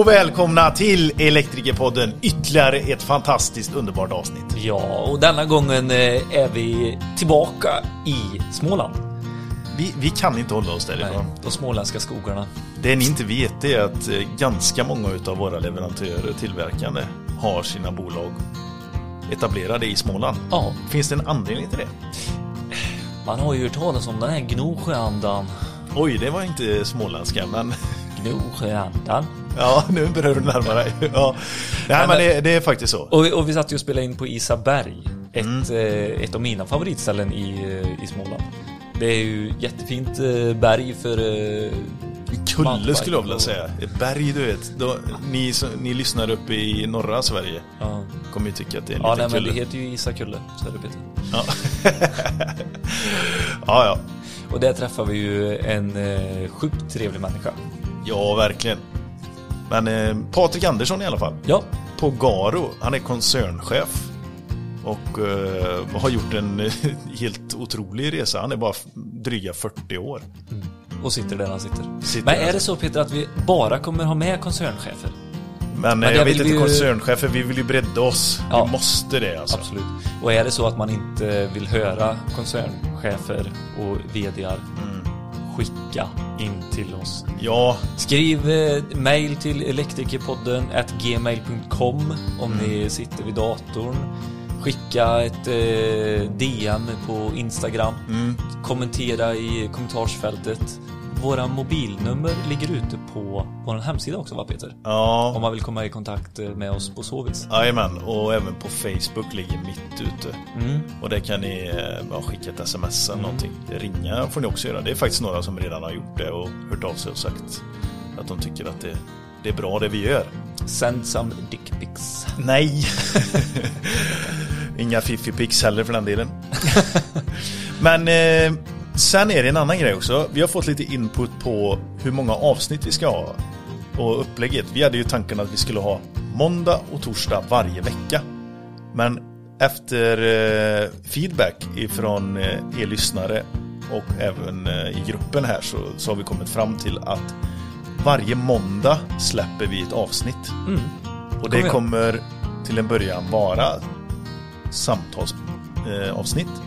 och välkomna till Elektrikerpodden. Ytterligare ett fantastiskt underbart avsnitt. Ja, och denna gången eh, är vi tillbaka i Småland. Vi, vi kan inte hålla oss Nej, därifrån. de småländska skogarna. Det ni inte vet är att eh, ganska många av våra leverantörer och tillverkande har sina bolag etablerade i Småland. Ja, Finns det en anledning till det? man har ju hört talas om den här Gnosjöandan. Oj, det var inte småländska, men Gnosjöandan. ja, nu börjar du närma dig. Ja. Nej, men det, det är faktiskt så. Och, och vi satt ju och spelade in på Isaberg. Ett, eh, ett av mina favoritställen i, eh, i Småland. Det är ju jättefint eh, berg för... Eh, Kulle skulle jag vilja säga. Ett berg, du vet. Då, ni, som- ni lyssnar uppe i norra Sverige Ja, kommer ju tycka att det är en ja liten nej, men kulle. det heter ju Isakulle. Så är det Peter. Ja. ja, ja. Och där träffar vi ju en eh, sjukt trevlig människa. Ja, verkligen. Men eh, Patrik Andersson i alla fall. Ja, På Garo. Han är koncernchef. Och eh, har gjort en eh, helt otrolig resa. Han är bara dryga 40 år. och sitter där han sitter. Sitter Men är det så Peter att vi bara kommer ha med koncernchefer? Men, Men eh, jag vet inte vi koncernchefer, vi vill ju bredda oss. Ja. Vi måste det alltså. Absolut. Och är det så att man inte vill höra koncernchefer och VDar skicka in till oss. Ja, Skriv eh, mail till elektrikerpodden gmail.com om ni sitter vid datorn. Skicka ett eh, DM på Instagram. Kommentera i kommentarsfältet. Våra mobilnummer ligger ute på vår hemsida också va Peter? Om ja. man vill komma i kontakt eh, med oss på så vis. Jajamän, och även på Facebook ligger mitt ute. Mm. Och där kan ni eh, bara skicka ett sms eller någonting. Ringa får ni också göra. Det är faktiskt några som redan har gjort det och hört av sig och sagt att de tycker att det, det är bra det vi gör. Send some dick pics. Nej! Inga fiffipix heller för den delen. Men eh, sen är det en annan grej också. Vi har fått lite input på hur många avsnitt vi ska ha. Och upplägget. Vi hade ju tanken att vi skulle ha måndag och torsdag varje vecka. Men efter eh, feedback ifrån eh, er lyssnare och även eh, i gruppen här så, så har vi kommit fram till att varje måndag släpper vi ett avsnitt. Mm. Och det kommer till en början vara samtalsavsnitt.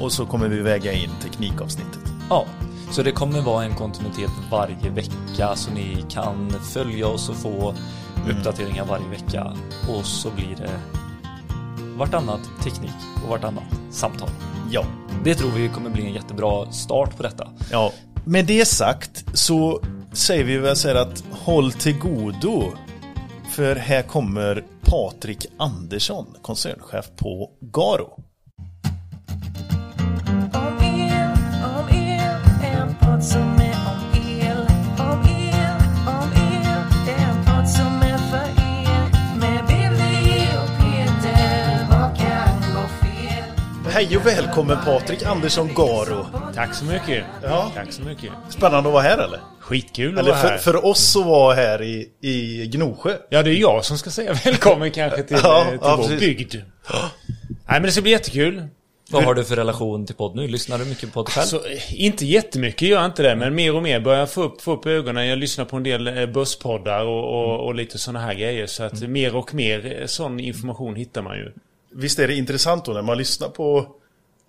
Och så kommer vi väga in teknikavsnittet. Ja, så det kommer vara en kontinuitet varje vecka så ni kan följa oss och få uppdateringar varje vecka. Och så blir det vartannat teknik och vartannat samtal. Ja. Det tror vi kommer bli en jättebra start på detta. ja. Med det sagt så säger vi väl så här att håll till godo. För här kommer Patrik Andersson, koncernchef på Garo. Hej och välkommen Patrik Andersson Garo. Tack så mycket. Ja. Tack så mycket. Spännande att vara här eller? Skitkul att Eller vara för, här. för oss att vara här i, i Gnosjö. Ja, det är jag som ska säga välkommen kanske till, Ja, eh, till ja, vår precis. bygd. Nej, men det ska bli jättekul. Vad har du för relation till podd nu? Lyssnar du mycket på podd själv? Så, eh, inte jättemycket gör jag inte det, men mer och mer börjar jag få upp, få upp ögonen. Jag lyssnar på en del eh, busspoddar och, och, och lite sådana här grejer. Så att mer och mer eh, sån information hittar man ju. Visst är det intressant då när man lyssnar på,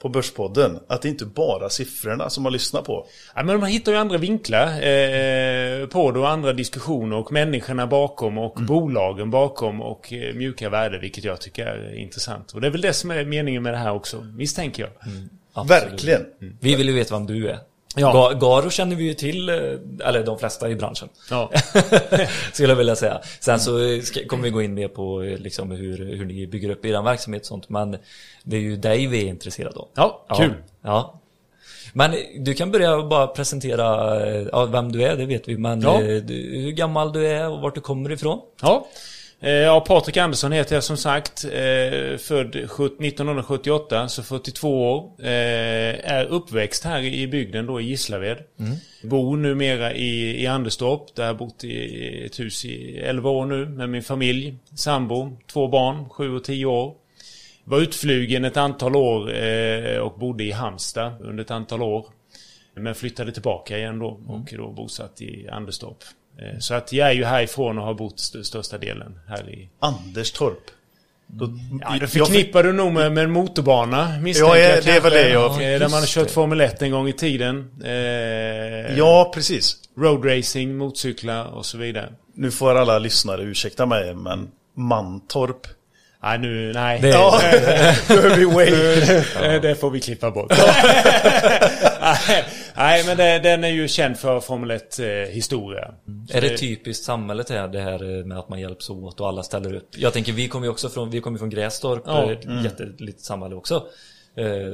på Börspodden att det inte bara är siffrorna som man lyssnar på. Ja, men man hittar ju andra vinklar eh, på det och andra diskussioner och människorna bakom och bolagen bakom och eh, mjuka värden, vilket jag tycker är intressant. Och det är väl det som är meningen med det här också, misstänker jag. Absolut. Verkligen. Vi vill ju veta vem du är. Ja. Ga- Garo känner vi ju till, eh, eller de flesta i branschen. Ja. Skulle jag vilja säga. Sen så ska, kommer vi gå in mer på eh, liksom hur, hur ni bygger upp er verksamhet och sånt. Men det är ju dig vi är intresserade av. Ja, kul. Ja. Men du kan börja bara presentera eh, ja, vem du är, det vet vi. Men Ja. eh, du, hur gammal du är och vart du kommer ifrån. Ja. Eh, Ja, Patrik Andersson heter jag som sagt. Eh, född 17 1978, så 42 år. Eh, är uppväxt här i bygden då i Gislaved. Bor numera i, i Anderstorp, där jag har bott i ett hus i 11 år nu med min familj. Sambo, två barn, 7 och 10 år. Var utflugen ett antal år och bodde i Halmstad under ett antal år. Men flyttade tillbaka igen då och då bosatt i Anderstorp. Eh, Så att jag är ju härifrån och har bott st- största delen här i... Anderstorp. Då, Ja, det jag- förknippar du nog med, med en motorbana misstänker Ja, jag det är väl det jag- Eh, Där man har kört det. Formel 1 en gång i tiden. Eh, Ja, precis. Roadracing, motorcyklar och så vidare. Nu får alla lyssnare ursäkta mig, men Mantorp. Nej, nu, nej. Det Ja, vi wait. Eh, Det får vi klippa bort. Nej, men det, den är ju känd för Formel 1 eh, historia. Är det typiskt samhället här, det här med att man hjälps åt och alla ställer upp? Jag tänker, vi kommer ju också från, vi kommer från Grästorp, Ja. ett jättelitet samhälle också. Eh,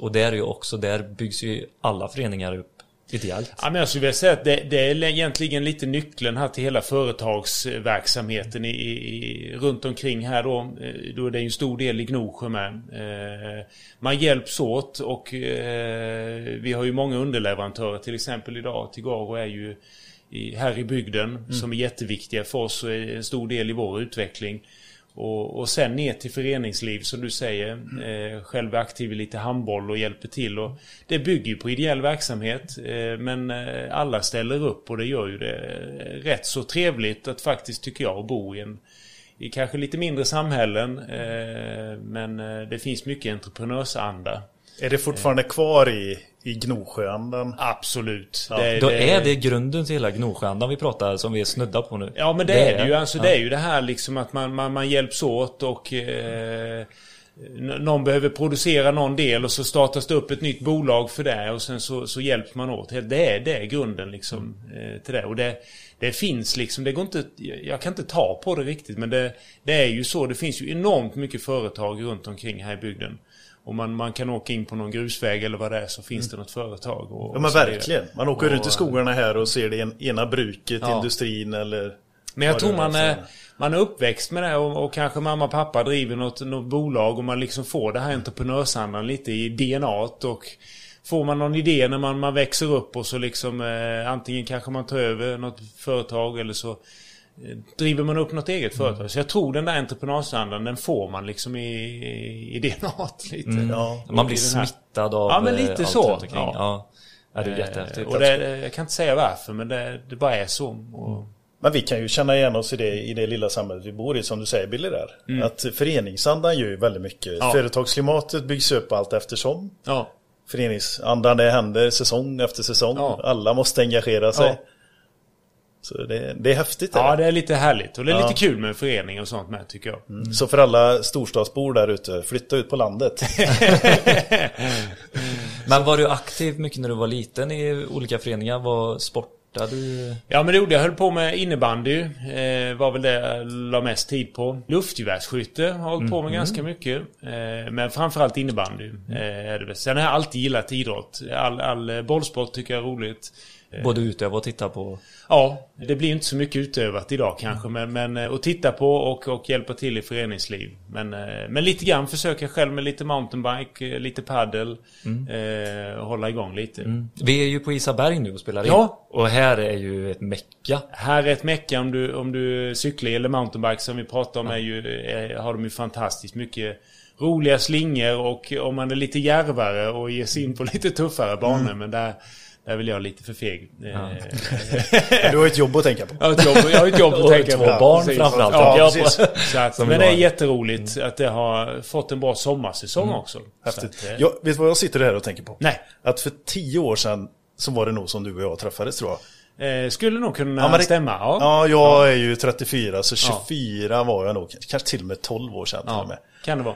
Och där är ju också, där byggs ju alla föreningar upp ideellt. Ja, men jag skulle vilja säga att det, det är egentligen lite nyckeln här till hela företagsverksamheten i, i, runt omkring här då. Eh, Då är det ju en stor del i Gnosjö med. Eh, Man hjälps åt och eh, vi har ju många underleverantörer till exempel idag. Tigaro är ju här i bygden som är jätteviktiga för oss och är en stor del i vår utveckling. Och, och sen ner till föreningsliv som du säger. Eh, själv är aktiv i lite handboll och hjälper till. Och det bygger ju på ideell verksamhet. Eh, men eh, alla ställer upp och det gör ju det eh, rätt så trevligt att faktiskt tycker jag att bo i en i kanske lite mindre samhällen. Eh, men eh, det finns mycket entreprenörsanda. Är det fortfarande kvar i, i Gnosjöandan? Absolut. Ja, Då är det grunden till hela Gnosjöandan vi pratar, som vi är snudda på nu. Ja men det, är det ju. Alltså, Det är ju det här liksom att man, man, man hjälps åt och eh, någon behöver producera någon del och så startas det upp ett nytt bolag för det och sen så, så hjälps man åt. Det är, det är grunden liksom eh, till det. Och det, det finns liksom, det går inte, jag kan inte ta på det riktigt men det, det är ju så. Det finns ju enormt mycket företag runt omkring här i bygden. Och man, man kan åka in på någon grusväg eller vad det är så finns det något företag. Och, Ja men verkligen. Man åker Och- runt i skogarna här och ser det en, ena bruket, Ja. industrin eller... Men jag tror man är man är uppväxt med det och, och kanske mamma och pappa driver något, något bolag och man liksom får det här entreprenörsandan lite i DNA och Får man någon idé när man, man växer upp och så liksom eh, antingen kanske man tar över något företag eller så driver man upp något eget företag. Så jag tror den där entreprenörsandan den får man liksom i, i, i DNA lite. Ja. Man blir smittad av Ja, men eh, lite allt så. Ja. Ja. Ja, det är jättehäftigt. Eh, och det, jag kan inte säga varför men det, det bara är så. Och, Men vi kan ju känna igen oss i det, i det lilla samhället vi bor i, som du säger Billy där. Mm. Att föreningsandan gör ju väldigt mycket. Ja. Företagsklimatet byggs upp allt eftersom. ja. Föreningsandan, det händer säsong efter säsong. Ja. Alla måste engagera sig. Så det, det är häftigt. ja, det. det är lite härligt. Och det är Ja. lite kul med en förening och sånt med tycker jag. Så för alla storstadsbor där ute, flytta ut på landet. Men var du aktiv mycket när du var liten i olika föreningar? Var sportade du? Ja men det gjorde jag. höll på med innebandy. Eh, var väl det jag la mest tid på. Luftgevärsskytte har hållit på med ganska mycket. Eh, men framförallt innebandy. Eh, är det. Sen har jag alltid gillat idrott. All, all bollsport tycker jag är roligt. Både utöva och titta på? Ja, det blir inte så mycket utövat idag kanske. Men, men eh, att titta på och, och hjälpa till i föreningsliv. Men, eh, men lite grann försöka själv med lite mountainbike, eh, lite paddel. Eh, och hålla igång lite. Vi är ju på Isaberg nu och spelar in. Ja. Och här är ju ett mecka. Här är ett mecka om du, om du cyklar eller mountainbike som vi pratar om är ju, är, har de ju fantastiskt mycket roliga slingor och om man är lite järvare och ger sig in på lite tuffare banor men där, där vill jag lite för feg. Eh, Du har ett jobb att tänka på. Jag har ett jobb, jag har ett jobb att tänka två på. barn Precis. framförallt, Ja, precis. att, men det är jätteroligt att det har fått en bra sommarsäsong också. Så Häftigt. att, eh, Jag, vet du vad jag sitter här och tänker på? Nej. Att för tio år sedan så var det nog som du och jag träffades tror jag. Eh, skulle nog kunna Ja, det- stämma. Ja. Ja, jag är ju 34 så 24 var jag nog. Kanske till och med 12 år sedan Ja, med. kan det vara.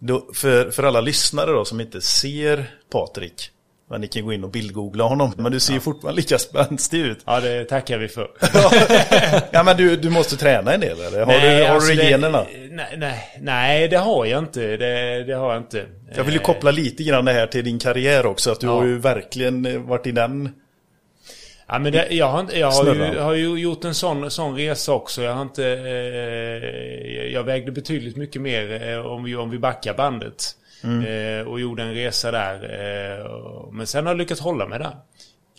Då, för, för alla lyssnare då som inte ser Patrik. Men ni kan gå in och bildgoogla honom. Men du ser ju fortfarande lika spänstig ut. Ja, det tackar vi för. Ja men du, du måste träna en del eller? Har du, har alltså du det- generna? Nej, nej, nej, det har jag inte. Det, det har jag inte. Jag vill ju koppla lite grann det här till din karriär också. Att du Ja. har ju verkligen eh, varit i den. Ja, men det, jag har, jag har, ju, har ju gjort en sån, sån resa också. Jag har inte... Eh, jag vägde betydligt mycket mer eh, om, vi, om vi backar bandet. Eh, och gjorde en resa där. Eh, men sen har jag lyckats hålla mig där.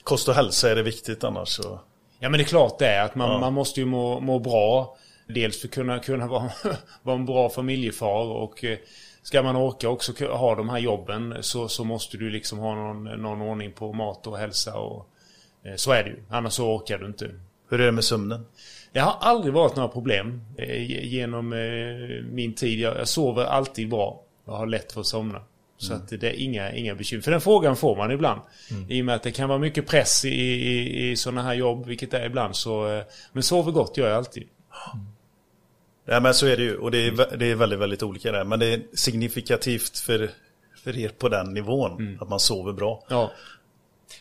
Kost och hälsa är det viktigt annars. Så. Ja men det är klart det är att man, Ja. man måste ju må, må bra. Dels för att kunna, kunna vara, vara en bra familjefar och eh, ska man orka också ha de här jobben så, så måste du liksom ha någon, någon ordning på mat och hälsa och så är det ju. Annars så orkar du inte. Hur är det med sömnen? Det har aldrig varit några problem genom min tid. Jag sover alltid bra. Jag har lätt för att somna. Så att det är inga, inga bekymmer. För den frågan får man ibland. I och med att det kan vara mycket press i, i, i sådana här jobb, vilket det är ibland. Så, eh, men sover gott gör jag alltid. Ja men så är det ju och det är, det är väldigt, väldigt olika där. Men det är signifikativt för, för er på den nivån. Att man sover bra. Ja.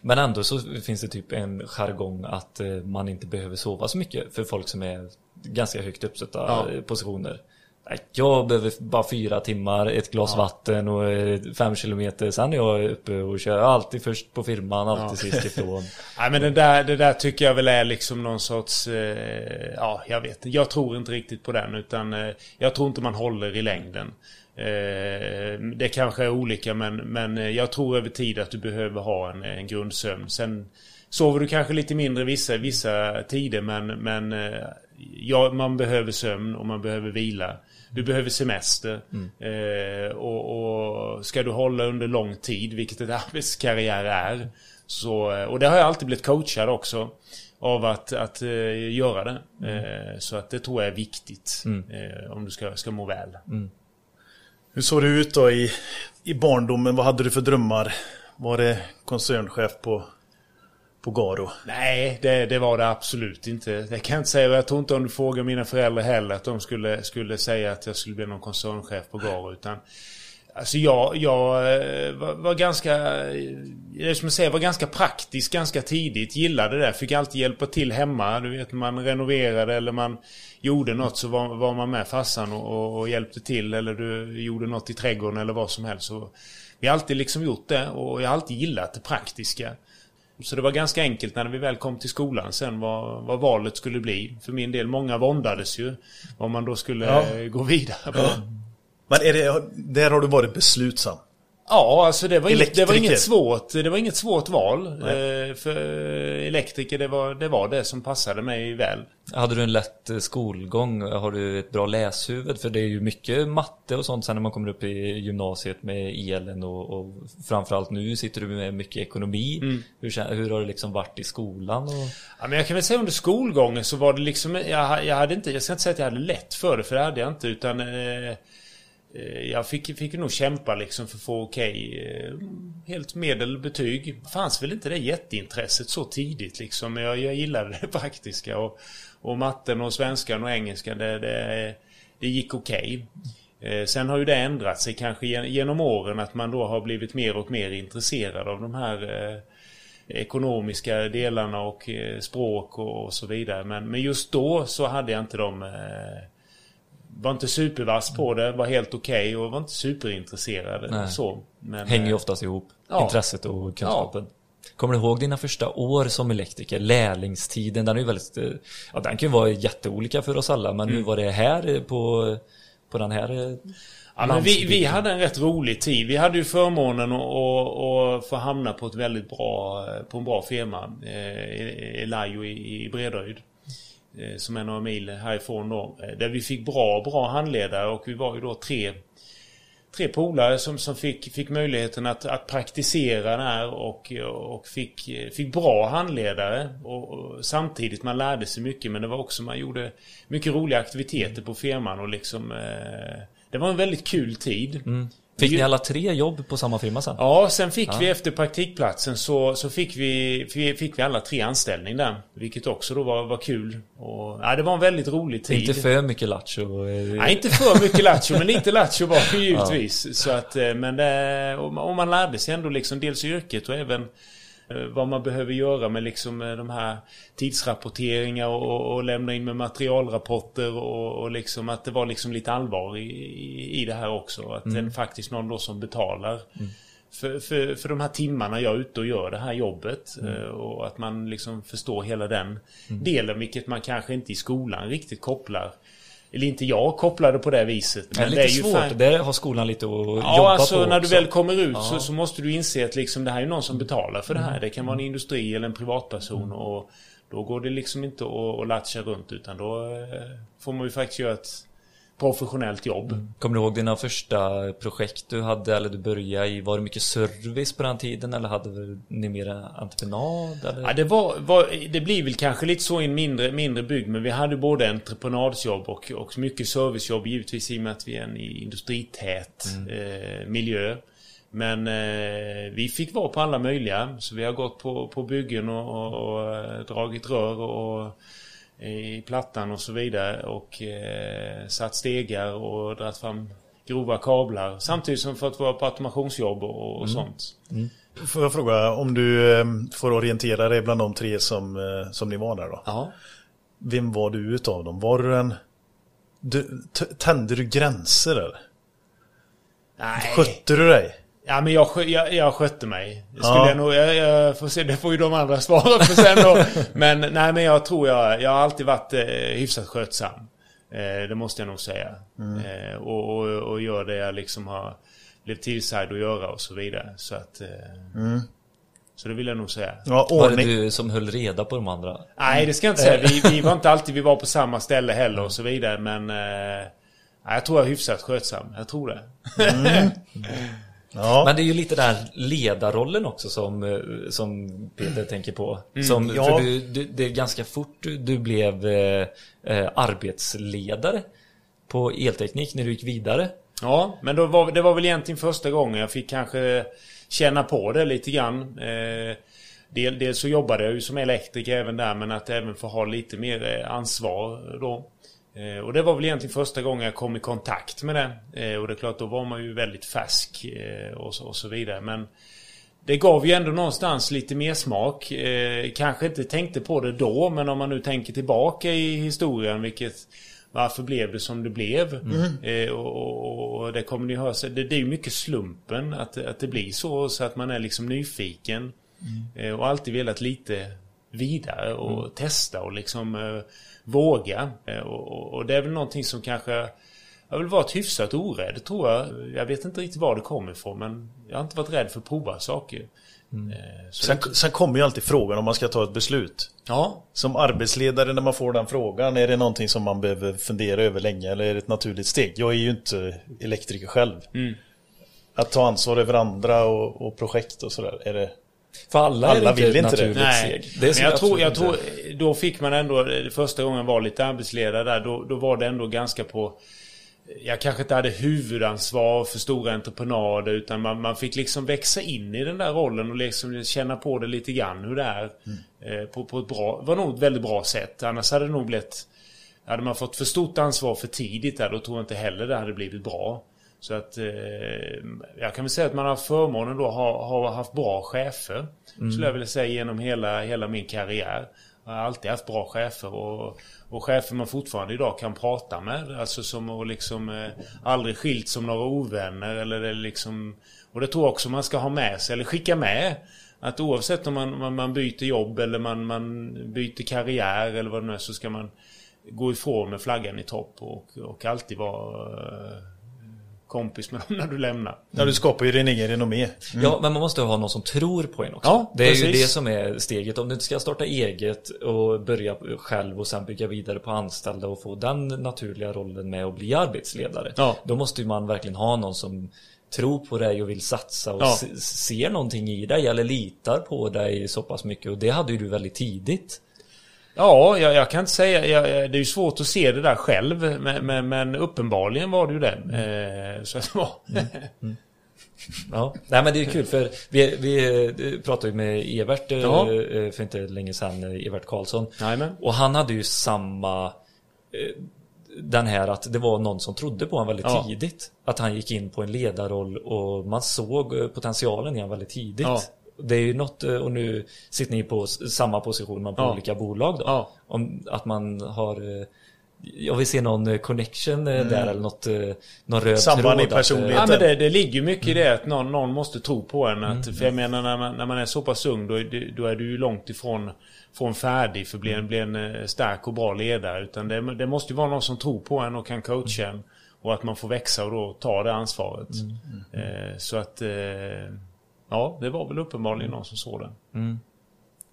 Men ändå så finns det typ en jargong att eh, man inte behöver sova så mycket för folk som är ganska högt uppsatta Ja. eh, positioner. Nej, Jag behöver bara fyra timmar, ett glas vatten och eh, fem kilometer. Sen är jag uppe och kör alltid först på firman, alltid sist ifrån. Nej men det där, det där tycker jag väl är liksom någon sorts... Eh, ja, jag vet. Jag tror inte riktigt på den utan eh, jag tror inte man håller i längden. Eh, det kanske är olika men, men eh, jag tror över tid att du behöver ha en, en grundsömn. Sen sover du kanske lite mindre vissa, vissa tider men, men eh, ja, man behöver sömn och man behöver vila. Du behöver semester. Eh, och, och ska du hålla under lång tid, vilket en arbetskarriär är. Så, eh, och det har jag alltid blivit coachad också. Av att, att eh, göra det. Eh, så att det tror jag är viktigt. Eh, om du ska, ska må väl. Hur såg det ut då i, i barndomen? Vad hade du för drömmar? Var det koncernchef på, på Garo? Nej, det, det var det absolut inte. Det kan jag inte säga. Jag tror inte om du frågar mina föräldrar heller att de skulle, skulle säga att jag skulle bli någon koncernchef på Garo. Utan, alltså jag, jag eh, var, var ganska, eh, som jag säger, var ganska praktisk ganska tidigt. Gillade det. Fick alltid hjälpa till hemma. Du vet, man renoverade eller man gjorde något så var, var man med farsan och, och, och hjälpte till. Eller du gjorde något i trädgården eller vad som helst. Så vi har alltid liksom gjort det och jag har alltid gillat det praktiska. Så det var ganska enkelt när vi väl kom till skolan sen vad, vad valet skulle bli. För min del, många våndades ju vad man då skulle Ja. gå vidare på. Men är det, där har du varit beslutsam? Ja, alltså det var, inget, det var inget svårt Det var inget svårt val. Eh, för elektriker, det var, det var det som passade mig väl. Hade du en lätt eh, skolgång? Har du ett bra läshuvud? För det är ju mycket matte och sånt sen när man kommer upp i gymnasiet med elen och, och framförallt nu sitter du med mycket ekonomi. Hur, kän- hur har det liksom varit i skolan? Och... Ja, men jag kan väl säga under skolgången så var det liksom, jag, jag hade inte, jag ska inte säga att jag hade lätt för det, för det hade jag inte, utan eh, Eh, jag fick, fick nog kämpa liksom för att få okej, okay, helt medelbetyg. Det fanns väl inte det jätteintresset så tidigt liksom, men jag, jag gillade det praktiska och, och matten och svenskan och engelskan, det, det, det gick okej. Okay. Sen har ju det ändrat sig kanske genom åren att man då har blivit mer och mer intresserad av de här ekonomiska delarna och språk och, och så vidare. Men, men just då så hade jag inte de... Var inte supervass på det, var helt okej och var inte superintresserad. Nej. Så. Men, Hänger ju eh, oftast ihop, Ja. intresset och kunskapen. Kommer du ihåg dina första år som elektriker? Lärlingstiden, den är ju väldigt... eh, Ja, den kan ju vara jätteolika för oss alla, men hur var det här eh, på, på den här... Ja, men vi, vi hade en rätt rolig tid. Vi hade ju förmånen att, att, att få hamna på ett väldigt bra, på en bra firma. Elayo i, i Bredaryd. Eh, som är några mil härifrån då. Eh, där vi fick bra, bra handledare och vi var ju då tre Tre polare som, som fick, fick möjligheten att, att praktisera där och, och fick, fick bra handledare. Och, och samtidigt man lärde sig mycket men det var också man gjorde mycket roliga aktiviteter på firman och liksom eh, Det var en väldigt kul tid. Mm. Fick ni alla tre jobb på samma firma sen? Ja, sen fick vi efter praktikplatsen så, så fick, vi, fi- fick vi alla tre anställning där. Vilket också då var, var kul. Och, ja, det var en väldigt rolig tid. Inte för mycket lattjo? eh, Nej, inte för mycket lattjo, men lite lattjo var det givetvis. Så att, eh, men det, och man- och man lärde sig ändå liksom dels yrket och även eh, vad man behöver göra med liksom eh, de här tidsrapporteringar och, och, lämna in med materialrapporter och, och liksom att det var liksom lite allvar i, i, det här också. Att det är faktiskt någon då som betalar. För, för, för de här timmarna jag är ute och gör det här jobbet. eh, Och att man liksom förstår hela den delen, vilket man kanske inte i skolan riktigt kopplar. Eller inte jag kopplade på det viset. Det är lite det är ju svårt, fan- där har skolan lite att jobba Ja, alltså på när du väl kommer ut så, så måste du inse att liksom, det här är någon som betalar för det här. Det kan vara en industri eller en privatperson. Och då går det liksom inte att, att latcha runt utan då eh, får man ju faktiskt göra ett professionellt jobb. Kommer du ihåg dina första projekt du hade eller du började i? Var det mycket service på den tiden eller hade ni mer entreprenad? Eller? Ja, det, var, var, det blir väl kanske lite så i en mindre, mindre bygd men vi hade både entreprenadjobb och, och mycket servicejobb givetvis i och med att vi är en industrität eh, miljö. Men eh, vi fick vara på alla möjliga. Så vi har gått på, på byggen och, och, och eh, dragit rör och i plattan och så vidare. Och eh, satt stegar och dragit fram grova kablar. Samtidigt som fått vara på automationsjobb och, och sånt. Får jag fråga om du eh, får orientera dig bland de tre som, eh, som ni var där då? Ja. Vem var du utav dem? Var du en... Du, tände du gränser eller? Nej. Skötte du dig? Ja men jag, jag, jag skötte mig. Skulle Ja. jag, nog, jag, jag får se, det får ju de andra svara för sen då. Men nej men jag tror jag, jag har alltid varit eh, hyfsat skötsam. Eh, det måste jag nog säga. Eh, och, och, och gör det jag liksom har blivit tillsagd att göra och så vidare. Så att... Eh, Så det vill jag nog säga. Ja, Var det du som höll reda på de andra? Nej det ska jag inte säga. Vi, vi var inte alltid vi var på samma ställe heller och så vidare. Men... Eh, jag tror jag är hyfsat skötsam. Jag tror det. Ja. Men det är ju lite den här ledarrollen också som, eh, som Peter tänker på. Som, ja. För du, du, det är ganska fort du, blev eh, eh, arbetsledare på elteknik när du gick vidare. Ja, men då var, det var väl egentligen första gången jag fick kanske känna på det lite grann. Eh, del, dels så jobbade jag ju som elektriker även där, men att även få ha lite mer eh, ansvar då. Eh, och det var väl egentligen första gången jag kom i kontakt med det. Eh, och det är klart, då var man ju väldigt färsk eh, och, så, och så vidare. Men det gav ju ändå någonstans lite mer smak. Kanske inte tänkte på det då, men om man nu tänker tillbaka i historien, vilket varför blev det som det blev? Eh, och, och, och det kommer ni höra. Det, det är ju mycket slumpen att, att det blir så. Så att man är liksom nyfiken. Eh, och alltid velat lite vidare och testa och liksom eh, våga. Eh, och, och- och det är väl någonting som kanske jag har väl varit hyfsat orädd tror jag. Jag vet inte riktigt var det kommer ifrån men jag har inte varit rädd för att prova saker. Eh, Så Sen, det, sen kommer ju alltid frågan om man ska ta ett beslut. ja, Som arbetsledare när man får den frågan, är det någonting som man behöver fundera över länge eller är det ett naturligt steg? Jag är ju inte elektriker själv. Mm. Att ta ansvar över andra och, och projekt och sådär, är det... För alla, Alla vill inte det. Nej. Det men jag tror, jag tror, då fick man ändå, eh, första gången var lite arbetsledare där, då, då var det ändå ganska på jag kanske inte hade huvudansvar för stora entreprenader utan man, man fick liksom växa in i den där rollen och liksom känna på det lite grann hur det är. Eh, på, på ett bra, var nog ett väldigt bra sätt. Annars hade det nog blivit... Hade man fått för stort ansvar för tidigt där då tror jag inte heller det hade blivit bra. Så att eh, jag kan väl säga att man har förmånen då har, har haft bra chefer. Skulle jag vilja säga genom hela, hela min karriär. Jag har alltid haft bra chefer och, och chefer man fortfarande idag kan prata med. Alltså som att liksom eh, aldrig skilt som några ovänner eller det liksom... Och det tror jag också man ska ha med sig eller skicka med. Att oavsett om man, man, man byter jobb eller man, man byter karriär eller vad det nu är så ska man gå ifrån med flaggan i topp och, och alltid vara eh, kompis med dem när du lämnar. Ja, du skapar ju din egen renommé. Ja, men man måste ha någon som tror på en också. Ja, det är ju precis. det som är steget. Om du inte ska starta eget och börja själv och sen bygga vidare på anställda och få den naturliga rollen med att bli arbetsledare. Ja. Då måste ju man verkligen ha någon som tror på dig och vill satsa och Ja. se- ser någonting i dig eller litar på dig så pass mycket. Och det hade ju du väldigt tidigt. Ja, jag, jag kan inte säga. Jag, det är ju svårt att se det där själv. Men, men, men uppenbarligen var det ju det. Eh, så att, ja. Ja, nej men det är kul för vi, vi eh, pratade ju med Evert eh, Ja. för inte länge sedan, Evert Karlsson. Jajamän. Och han hade ju samma den här att det var någon som trodde på honom väldigt Ja. tidigt. Att han gick in på en ledarroll och man såg potentialen i honom väldigt tidigt. Ja. Det är ju något, eh, och nu sitter ni på samma position men på Ja. olika bolag då. Ja. Om att man har eh, jag vill se någon eh, connection eh, där eller något, någon röd Samband i tråd. att. Ja, men det, det ligger mycket i det att någon, någon måste tro på en. Mm. Att, För jag menar när man, när man är så pass ung då, är det- då är du ju långt ifrån från färdig för att bli en, bli en stark och bra ledare. Utan det, det måste ju vara någon som tror på en och kan coacha en. Och att man får växa och då ta det ansvaret. Mm. Eh, så att... Ja, det var väl uppenbarligen någon som såg den.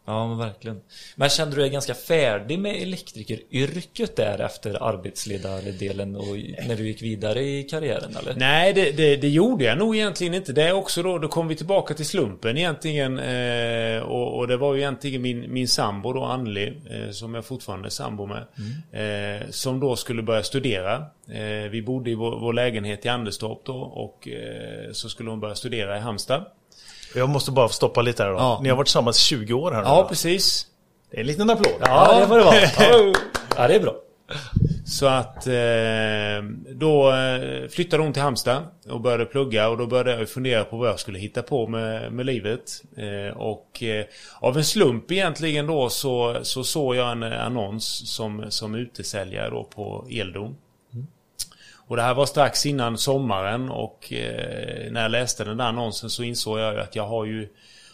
Ja, men verkligen. Men kände du dig ganska färdig med elektrikeryrket där efter arbetsledardelen och när du gick vidare i karriären eller? Nej, det, det, det gjorde jag nog egentligen inte. Det är också då, då kom vi tillbaka till slumpen egentligen. Eh, och, och det var ju egentligen min, min sambo då, Anneli, eh, som jag fortfarande är sambo med. Eh, som då skulle börja studera. Eh, vi bodde i vår, vår lägenhet i Anderstorp då och eh, så skulle hon börja studera i Halmstad. Jag måste bara stoppa lite här då. Ja. Ni har varit tillsammans i 20 år här nu. Ja, va? precis. Det är en liten applåd. Ja, det får det vara. Ja, det är bra. Så att eh, då eh, flyttade hon till Halmstad och började plugga och då började jag fundera på vad jag skulle hitta på med, med livet. Eh, och av en slump egentligen då så, så såg jag en annons som, som utesäljare då på Eldon. Och det här var strax innan sommaren och eh, när jag läste den där annonsen så insåg jag ju att jag har ju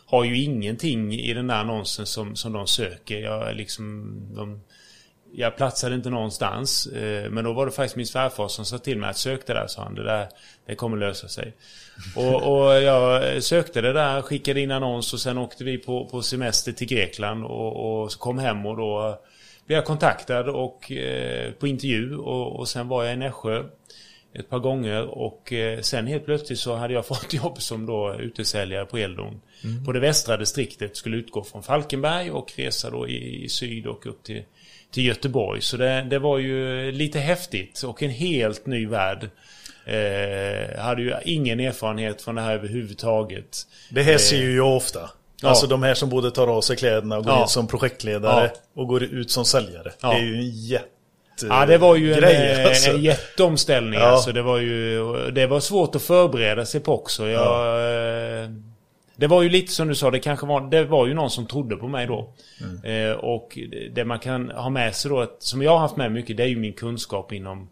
har ju ingenting i den där annonsen som, som de söker. Jag liksom... De, jag platsade inte någonstans. Eh, men då var det faktiskt min svärfar som sa till mig att sökte där, sa han. Det där det kommer lösa sig. Och, och jag sökte det där, skickade in annons och sen åkte vi på, på semester till Grekland och, och så kom hem och då blev jag kontaktad och, eh, på intervju och, och sen var jag i Nässjö ett par gånger och eh, sen helt plötsligt så hade jag fått jobb som då utesäljare på Eldon. På det västra distriktet skulle utgå från Falkenberg och resa då i, i syd och upp till, till Göteborg. Så det, det var ju lite häftigt och en helt ny värld. Eh, hade ju ingen erfarenhet från det här överhuvudtaget. Det här ser ju jag ofta. Ja. Alltså de här som både tar av sig kläderna och går Ja. in som projektledare Ja. och går ut som säljare. Ja. Det är ju en jätte... Ja, det var ju en, grej, eh, alltså. en jätteomställning. Ja. Alltså, det var ju det var svårt att förbereda sig på också. Jag, eh, Det var ju lite som du sa, det kanske var, det var ju någon som trodde på mig då. Mm. Eh, och det man kan ha med sig då, att, som jag har haft med mycket, det är ju min kunskap inom,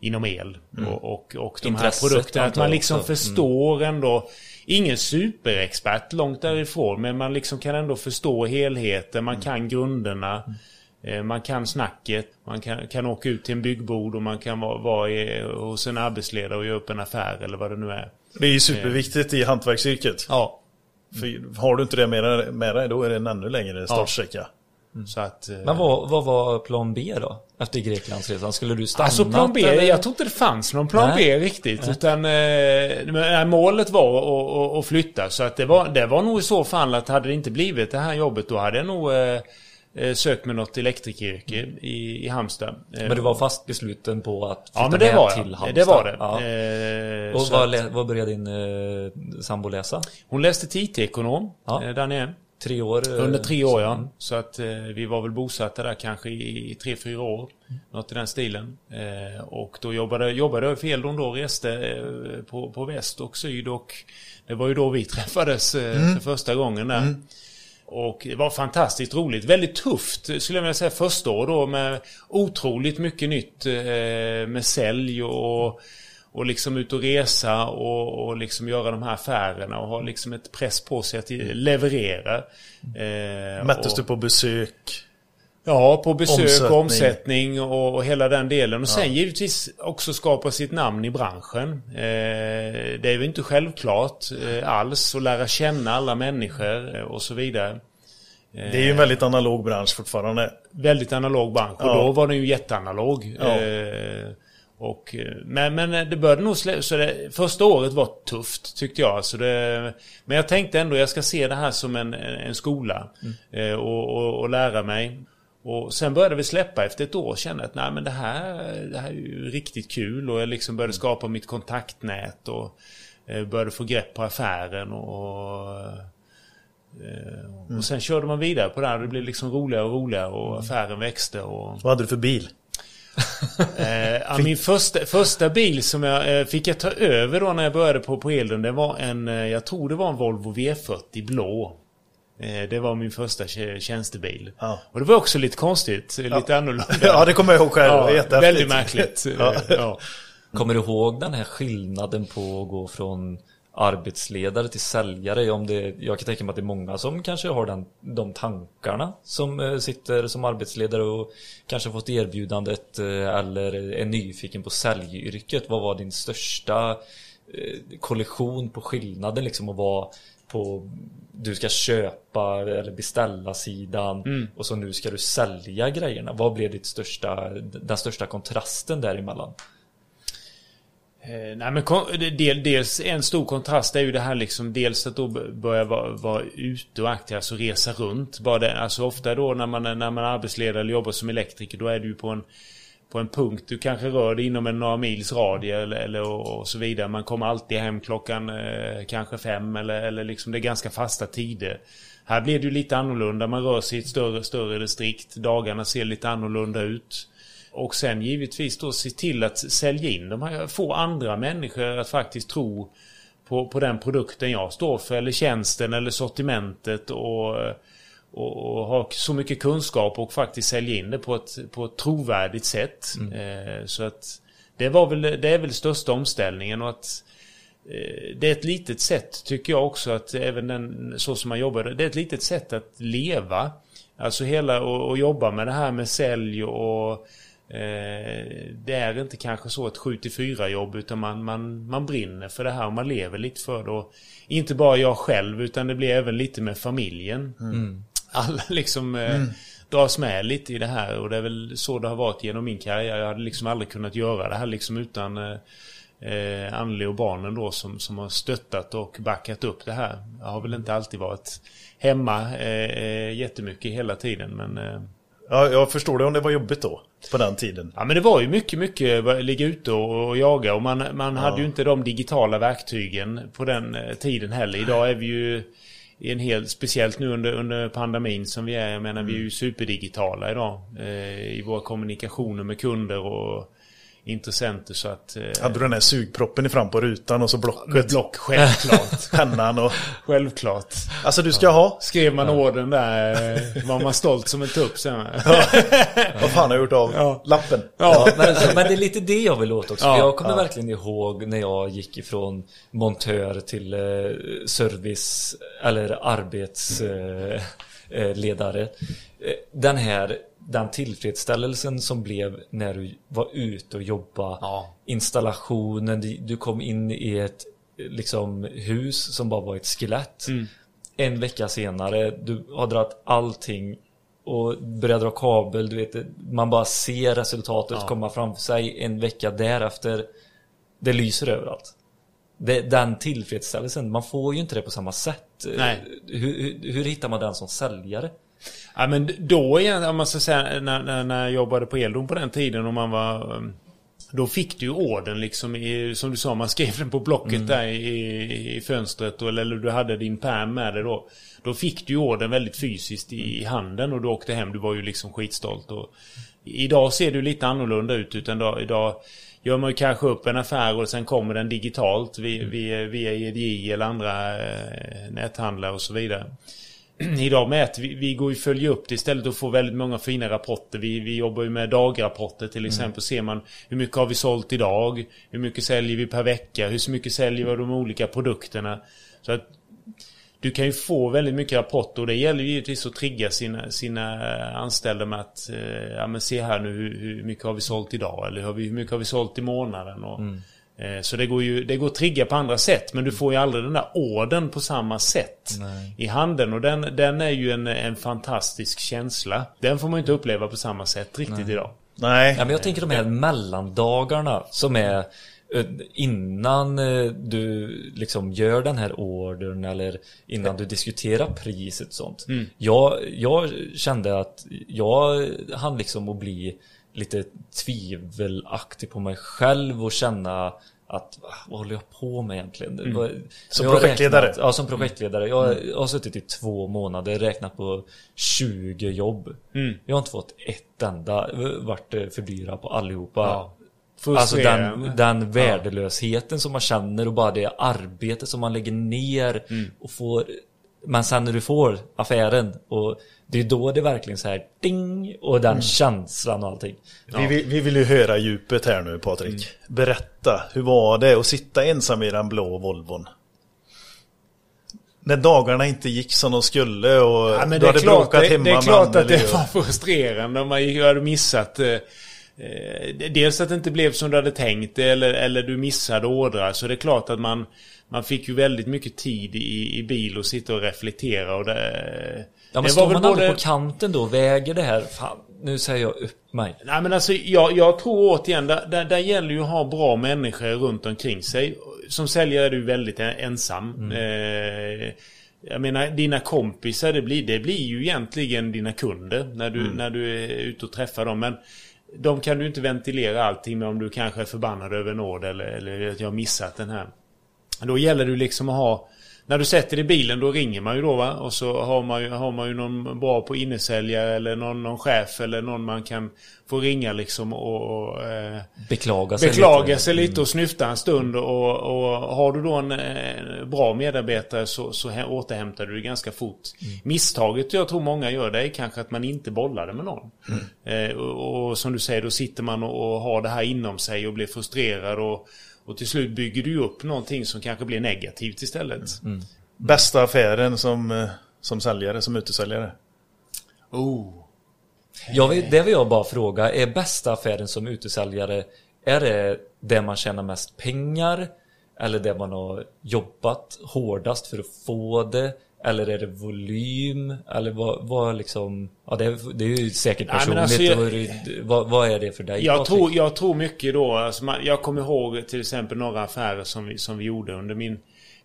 inom el. Mm. Och, och, och de Intresset, här produkterna. Att man liksom också. Mm. förstår ändå. Ingen superexpert långt därifrån, men man liksom kan ändå förstå helheten. Man kan grunderna. Eh, Man kan snacket, man kan, kan åka ut till en byggbord och man kan vara, vara i, hos en arbetsledare och göra upp en affär eller vad det nu är. Det är ju superviktigt i hantverksyrket. Ja. För har du inte det med, med dig då är det en ännu längre startsträcka. Så att... eh, Men vad, vad var plan B då? Efter Greklandsresan? Skulle du stanna? Alltså plan B, eller? jag tror inte det fanns någon plan Nej. B riktigt. Utan eh, men, målet var att, att, att flytta. Så att det var, det var nog i så fall att hade det inte blivit det här jobbet då hade jag nog eh, eh, sökt med något elektrikeryrke i, i Halmstad. Eh, Men du var fast besluten på att flytta Ja men det med var till. Halmstad? Det var det. Ja. Eh, Och vad, att- vad började din eh, sambo läsa? Hon läste IT-ekonom Ja. eh, där nere. Tre år? eh, Under tre år ja. Så att eh, vi var väl bosatta där kanske i, i tre, fyra år. Något i den stilen. Eh, och då jobbade, jobbade jag för Eldon då, reste eh, på, på väst och syd och det var ju då vi träffades eh, för första gången där. Och det var fantastiskt roligt. Väldigt tufft skulle jag vilja säga första år då med otroligt mycket nytt eh, med sälj och och liksom ut och resa och, och liksom göra de här affärerna och ha liksom ett press på sig att leverera. Eh, Mättes och, du på besök? Ja, på besök Omsättning. och omsättning och, och hela den delen. Och sen givetvis också skapa sitt namn i branschen. Eh, det är väl inte självklart eh, alls att lära känna alla människor eh, och så vidare. Det är ju en väldigt analog bransch fortfarande. Väldigt analog bransch och Ja. då var den ju jätteanalog. Ja. Eh, och, eh, men, men det började nog slä- så det, Första året var tufft tyckte jag. Så det, men jag tänkte ändå jag ska se det här som en, en skola. Mm. Eh, och, och, och lära mig. Och sen började vi släppa efter ett år och kände att nej men det här, det här är ju riktigt kul. Och jag liksom började skapa mitt kontaktnät. Och eh, började få grepp på affären. och... Eh, Och sen körde man vidare på det här. Det blev liksom roligare och roligare och affären växte. Och, Vad hade du för bil? eh, min första, första bil som jag eh, fick jag ta över då när jag började på, på Elden. Det var en, eh, jag tror det var en Volvo V40 blå. Eh, det var min första tjä- tjänstebil. Ja. Och det var också lite konstigt, lite annorlunda. Ja, det kommer jag ihåg själv. Ja, väldigt märkligt. Ja. Ja. Kommer du ihåg den här skillnaden på att gå från arbetsledare till säljare? Om det, jag kan tänka mig att det är många som kanske har den, de tankarna som eh, sitter som arbetsledare och kanske fått erbjudandet eh, eller är nyfiken på säljyrket. Vad var din största eh, kollision på skillnaden liksom att vara på du ska köpa eller beställa sidan Mm. och så nu ska du sälja grejerna. Vad blev ditt största, den största kontrasten däremellan? Eh, nej men del, dels en stor kontrast är ju det här liksom dels att då börja vara, vara ute och aktiv, alltså resa runt. Bara det, alltså ofta då när man, är- när man är arbetsledare eller jobbar som elektriker då är du ju på en på en punkt du kanske rör dig inom en några mils radie eller, eller och, och så vidare. Man kommer alltid hem klockan eh, kanske fem eller, eller liksom det är ganska fasta tider. Här blir det ju lite annorlunda. Man rör sig i ett större, större distrikt. Dagarna ser lite annorlunda ut. Och sen givetvis då se till att sälja in de här, få andra människor att faktiskt tro på, på den produkten jag står för eller tjänsten eller sortimentet och, och, och ha så mycket kunskap och faktiskt sälja in det på ett, på ett trovärdigt sätt. Eh, så att det var väl, det är väl största omställningen och att eh, det är ett litet sätt tycker jag också att även den, så som man jobbar, det är ett litet sätt att leva. Alltså hela och, och jobba med det här med sälj och det är inte kanske så ett 7-4 jobb utan man, man, man brinner för det här och man lever lite för det. Och inte bara jag själv utan det blir även lite med familjen. Alla liksom eh, dras med lite i det här och det är väl så det har varit genom min karriär. Jag hade liksom aldrig kunnat göra det här liksom utan eh, eh, Anneli och barnen då som, som har stöttat och backat upp det här. Jag har väl inte alltid varit hemma eh, eh, jättemycket hela tiden men eh, Ja, jag förstår det om det var jobbigt då. På den tiden. Ja men det var ju mycket, mycket ligga ute och, jaga och man, man hade ju inte de digitala verktygen på den eh, tiden heller. Idag är vi ju i en hel, speciellt nu under, under pandemin som vi är, jag menar vi är ju superdigitala idag. Eh, I våra kommunikationer med kunder och intressenter så att... Eh, Hade du den här sugproppen i fram på rutan och så blocket. med block, självklart. Pennan och... självklart. Alltså du ska ha. Skrev man orden där eh, var man stolt som en tupp sen. Vad fan har jag gjort av Ja. lappen? Ja, men, men det är lite det jag vill åt också. Ja, jag kommer ja. verkligen ihåg när jag gick ifrån montör till eh, service eller arbetsledare. Eh, ledare. Eh, den här den tillfredsställelsen som blev när du var ute och jobba. Ja. Installationen, du- kom in i ett eh, liksom hus som bara var ett skelett. En vecka senare, du har dragit allting och börjar dra kabel, du vet, man bara ser resultatet Ja. komma framför sig en vecka därefter. Det lyser överallt. Det, den tillfredsställelsen, man får ju inte det på samma sätt. Nej. Hur, hur, hur hittar man den som säljare? Ja men då igen, om man ska säga när, när, när jag jobbade på Eldon på den tiden och man var um, Då fick du orden liksom i, som du sa, man skrev den på blocket där i, i fönstret och, eller du hade din pärm med dig då. Då fick du orden väldigt fysiskt i, i handen och du åkte hem, du var ju liksom skitstolt. Och, idag ser det lite annorlunda ut utan idag, idag gör man ju kanske upp en affär och sen kommer den digitalt via, via, via EDI eller andra eh, näthandlare och så vidare. Idag med att vi, vi går ju följa upp det istället och får väldigt många fina rapporter. Vi, vi jobbar ju med dagrapporter till exempel. Ser man hur mycket har vi sålt idag? Hur mycket säljer vi per vecka? Hur mycket säljer vi av de olika produkterna? Så att du kan ju få väldigt mycket rapporter och det gäller ju givetvis att trigga sina, sina anställda med att eh, ja, men se här nu hur, hur mycket har vi sålt idag? Eller hur, mycket har vi sålt i månaden? Och, eh, Så det går ju det går att trigga på andra sätt men du får ju aldrig den där orden på samma sätt i handen och den, den är ju en, en fantastisk känsla. Den får man ju inte uppleva på samma sätt riktigt idag. Nej. Ja, men jag tänker de här mellandagarna som är eh, innan eh, du liksom gör den här ordern eller innan du diskuterar priset och sånt. Jag, jag kände att jag hann liksom att bli lite tvivelaktig på mig själv och känna att "Va, vad håller jag på med egentligen? Vad- Som projektledare? Räknat, ja, som projektledare. Jag, jag har suttit i två månader, räknat på 20 jobb. Jag har inte fått ett enda, varit för dyra på allihopa. Ja. Alltså den, den värdelösheten som man känner och bara det arbete som man lägger ner och får Men sen när du får affären och det är då det verkligen så här ding och den känslan och allting. Vi, vill, vi vill ju höra djupet här nu Patrik. Berätta, hur var det att sitta ensam i den blå Volvon? När dagarna inte gick som de skulle och Ja, men du det, är hade klart, bråkat det, hemma det är klart att det var frustrerande om man hade missat eh, dels att det inte blev som du hade tänkt eller, eller du missade ordrar. Så det är klart att man, man fick ju väldigt mycket tid i, i bil och sitta och reflektera och det... Ja men det står var man väl aldrig både- på kanten då väger det här? Fan, nu säger jag upp mig. Nej men alltså jag, jag tror återigen, där, där, där gäller ju att ha bra människor runt omkring sig. Som säljare är du väldigt en- ensam. Eh, jag menar dina kompisar, det blir, det blir ju egentligen dina kunder när du, när du är ute och träffar dem. Men de kan du inte ventilera allting med om du kanske är förbannad över en order eller, eller att jag har missat den här. Då gäller det liksom att ha när du sätter i bilen då ringer man ju då va och så har man ju, har man ju någon bra på innesäljare eller någon, någon chef eller någon man kan få ringa liksom och, och eh, Beklaga sig beklaga lite. sig lite och snyfta en stund och, och har du då en eh, bra medarbetare så, så hä- återhämtar du dig ganska fort. Misstaget jag tror många gör det är kanske att man inte bollar det med någon. Eh, och, och som du säger då sitter man och, och har det här inom sig och blir frustrerad och, och till slut bygger du upp någonting som kanske blir negativt istället. Bästa affären som, eh, som säljare, som utesäljare? Oh. Jag vill, det vill jag bara fråga, är bästa affären som utesäljare, är det där man tjänar mest pengar? Eller där man har jobbat hårdast för att få det? Eller är det volym? Eller vad, vad liksom... Ja, det är, det är ju säkert Nej, men personligt. alltså jag- vad, vad är det för dig? Jag tror, jag tror mycket då, alltså man, jag kommer ihåg till exempel några affärer som vi, som vi gjorde under min,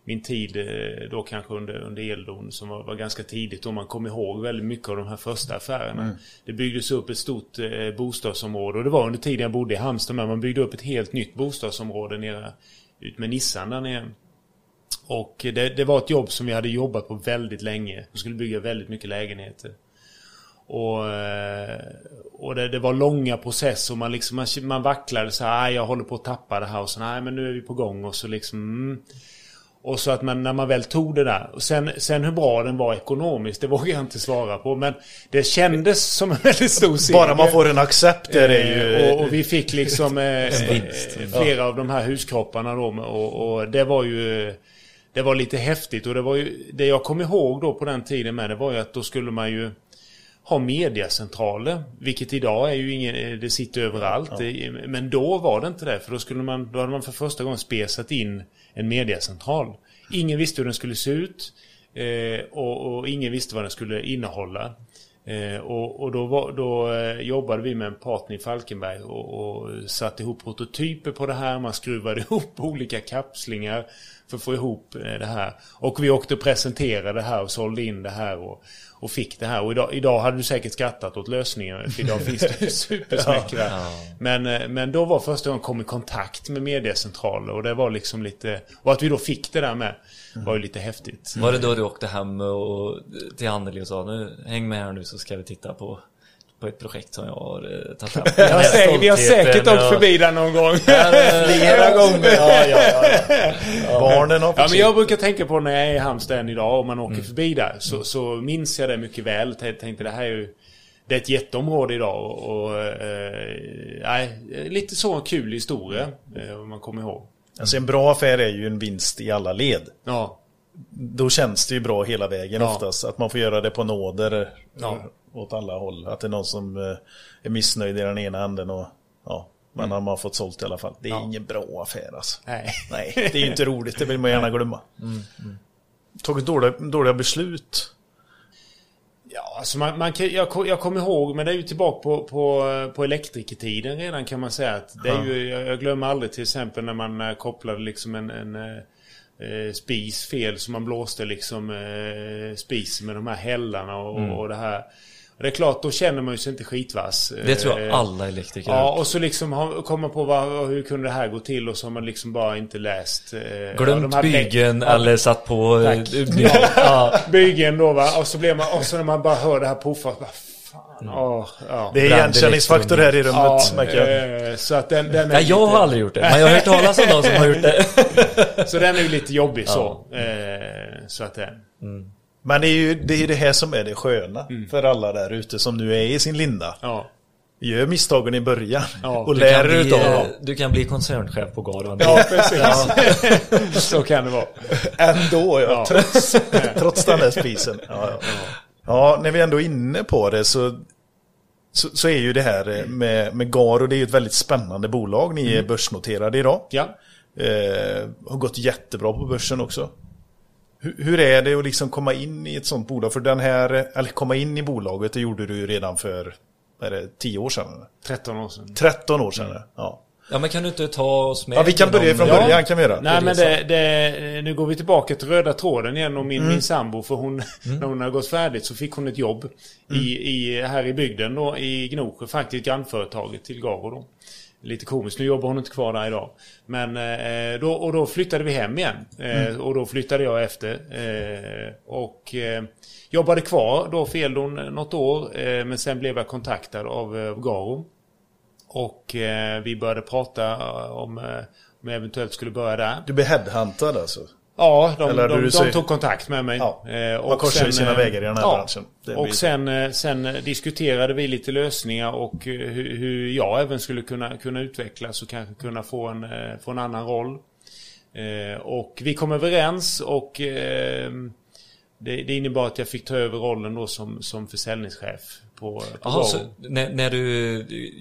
min tid eh, då kanske under, under Eldon som var, var ganska tidigt och man kommer ihåg väldigt mycket av de här första affärerna. Det byggdes upp ett stort eh, bostadsområde och det var under tiden jag bodde i Halmstad med. Man byggde upp ett helt nytt bostadsområde nere ut med Nissan där nere. Och det, det var ett jobb som vi hade jobbat på väldigt länge. Vi skulle bygga väldigt mycket lägenheter. Och, eh, och det, det var långa processer man, liksom, man, man vacklade så här, "Aj, jag håller på att tappa det här och så nej men nu är vi på gång och så liksom mm. Och så att man, när man väl tog det där. Och sen, sen hur bra den var ekonomiskt, det vågar jag inte svara på. Men det kändes som en väldigt stor seger. Bara man får en accept är ju... Eh, och, och vi fick liksom eh, flera av de här huskropparna då. Och, och det var ju... Det var lite häftigt och det var ju... Det jag kom ihåg då på den tiden med det var ju att då skulle man ju ha mediacentraler. Vilket idag är ju ingen... Det sitter överallt. Det- Men då var det inte det. För då skulle man... Då hade man för första gången spesat in en mediacentral. Ingen visste hur den skulle se ut. Eh, och, och ingen visste vad den skulle innehålla. Eh, och och då, var, då eh, jobbade vi med en partner i Falkenberg och, och satte ihop prototyper på det här. Man skruvade ihop olika kapslingar för att få ihop eh, det här. Och vi åkte och presenterade det här och sålde in det här och, och fick det här. Och idag, idag hade du säkert skrattat åt lösningen. För idag finns det ju supersmäckra. Men, eh, men då var första gången jag kom i kontakt med mediecentraler och det var liksom lite... Och att vi då fick det där med var ju lite häftigt. Var det då du åkte hem och, till Anneli och sa nu häng med här nu så ska vi titta på, på ett projekt som jag har eh, tagit fram. Vi har, säkert, vi har säkert åkt förbi där någon gång. Flera gånger. Ja, ja, ja, ja. Barnen har Ja, men jag brukar tänka på när jag är i Halmstad än idag och man åker förbi där. Så, så minns jag det mycket väl. Jag tänkte det här är ju... Det är ett jätteområde idag och... och eh, nej, lite så en kul historia. Eh, om man kommer ihåg. Alltså en bra affär är ju en vinst i alla led. Ja. Då känns det ju bra hela vägen Ja. oftast. Att man får göra det på nåder Ja. åt alla håll. Att det är någon som eh, är missnöjd i den ena änden och ja, men har man fått sålt i alla fall. Det är Ja. ingen bra affär alltså. Nej. Nej, det är ju inte roligt. Det vill man gärna glömma. Tagit dåliga, dåliga beslut. Ja, alltså man, man kan, jag, jag kommer ihåg, men det är ju tillbaka på, på, på elektrikertiden redan kan man säga. Att det är ju, jag, glömmer aldrig till exempel när man eh, kopplade liksom en, en eh, spis fel så man blåste liksom eh, spisen med de här hällarna och, och det här. Och det är klart, då känner man ju sig inte skitvass. Det tror jag Eh, alla elektriker Ja, och så liksom kommer på vad, hur kunde det här gå till och så har man liksom bara inte läst. Eh, ja, Glömt ja, eller satt på... Tack. Ja. bygeln då va. Och så blir man, och så när man bara hör det här puffa. Fan, Mm. åh, ja. Det är igenkänningsfaktor här i rummet Ja, märker jag. eh, så att den, den är Nej, jag lite, har aldrig gjort det. Men jag har hört talas om de som har gjort det. Så den är ju lite jobbig så. Eh, så att det... Men det är ju det, är det här som är det sköna för alla där ute som nu är i sin linda. Ja. Gör misstagen i början Ja, och Du lär bli, utav eh, dem. du kan bli koncernchef på Garvan. Ja, precis. så kan det vara. Ändå ja, Ja. Trots, trots den där spisen. Ja, när vi ändå är inne på det så så, så är ju det här eh, med, med Garo, det är ju ett väldigt spännande bolag. Ni är börsnoterade idag. Ja. Eh, har gått jättebra på börsen också. Hur, hur är det att liksom komma in i ett sånt bolag? För den här, eller komma in i bolaget, det gjorde du ju redan för, vad är det, 10 år sedan? eller? 13 år sedan. 13 år sedan, ja. Ja men kan du inte ta oss med Ja, vi kan börja från Ja. början kan vi göra. Nej men det, det, nu går vi tillbaka till röda tråden igen och min, Mm. min sambo för hon, när hon har gått färdigt så fick hon ett jobb Mm. i, i, här i bygden då, i Gnosjö, faktiskt grannföretaget till Garo då. Lite komiskt, nu jobbar hon inte kvar där idag. Men eh, då, och då flyttade vi hem igen. Eh, Mm. Och då flyttade jag efter. Eh, och eh, jobbade kvar då för Eldon något år. Eh, men sen blev jag kontaktad av eh, Garo. Och eh, vi började prata eh, om, eh, om jag eventuellt skulle börja där. Du blir headhuntad alltså. Ja, de, Eller de, de, säger- tog kontakt med mig. Ja, Eh, man korsar ju sina vägar i den här branschen. Det och sen, sen diskuterade vi lite lösningar och hur, hur jag även skulle kunna, kunna utvecklas och kanske kunna få en, få en annan roll. Och vi kom överens och eh, det, det innebar att jag fick ta över rollen då som, som försäljningschef på, på Garo. så när, när du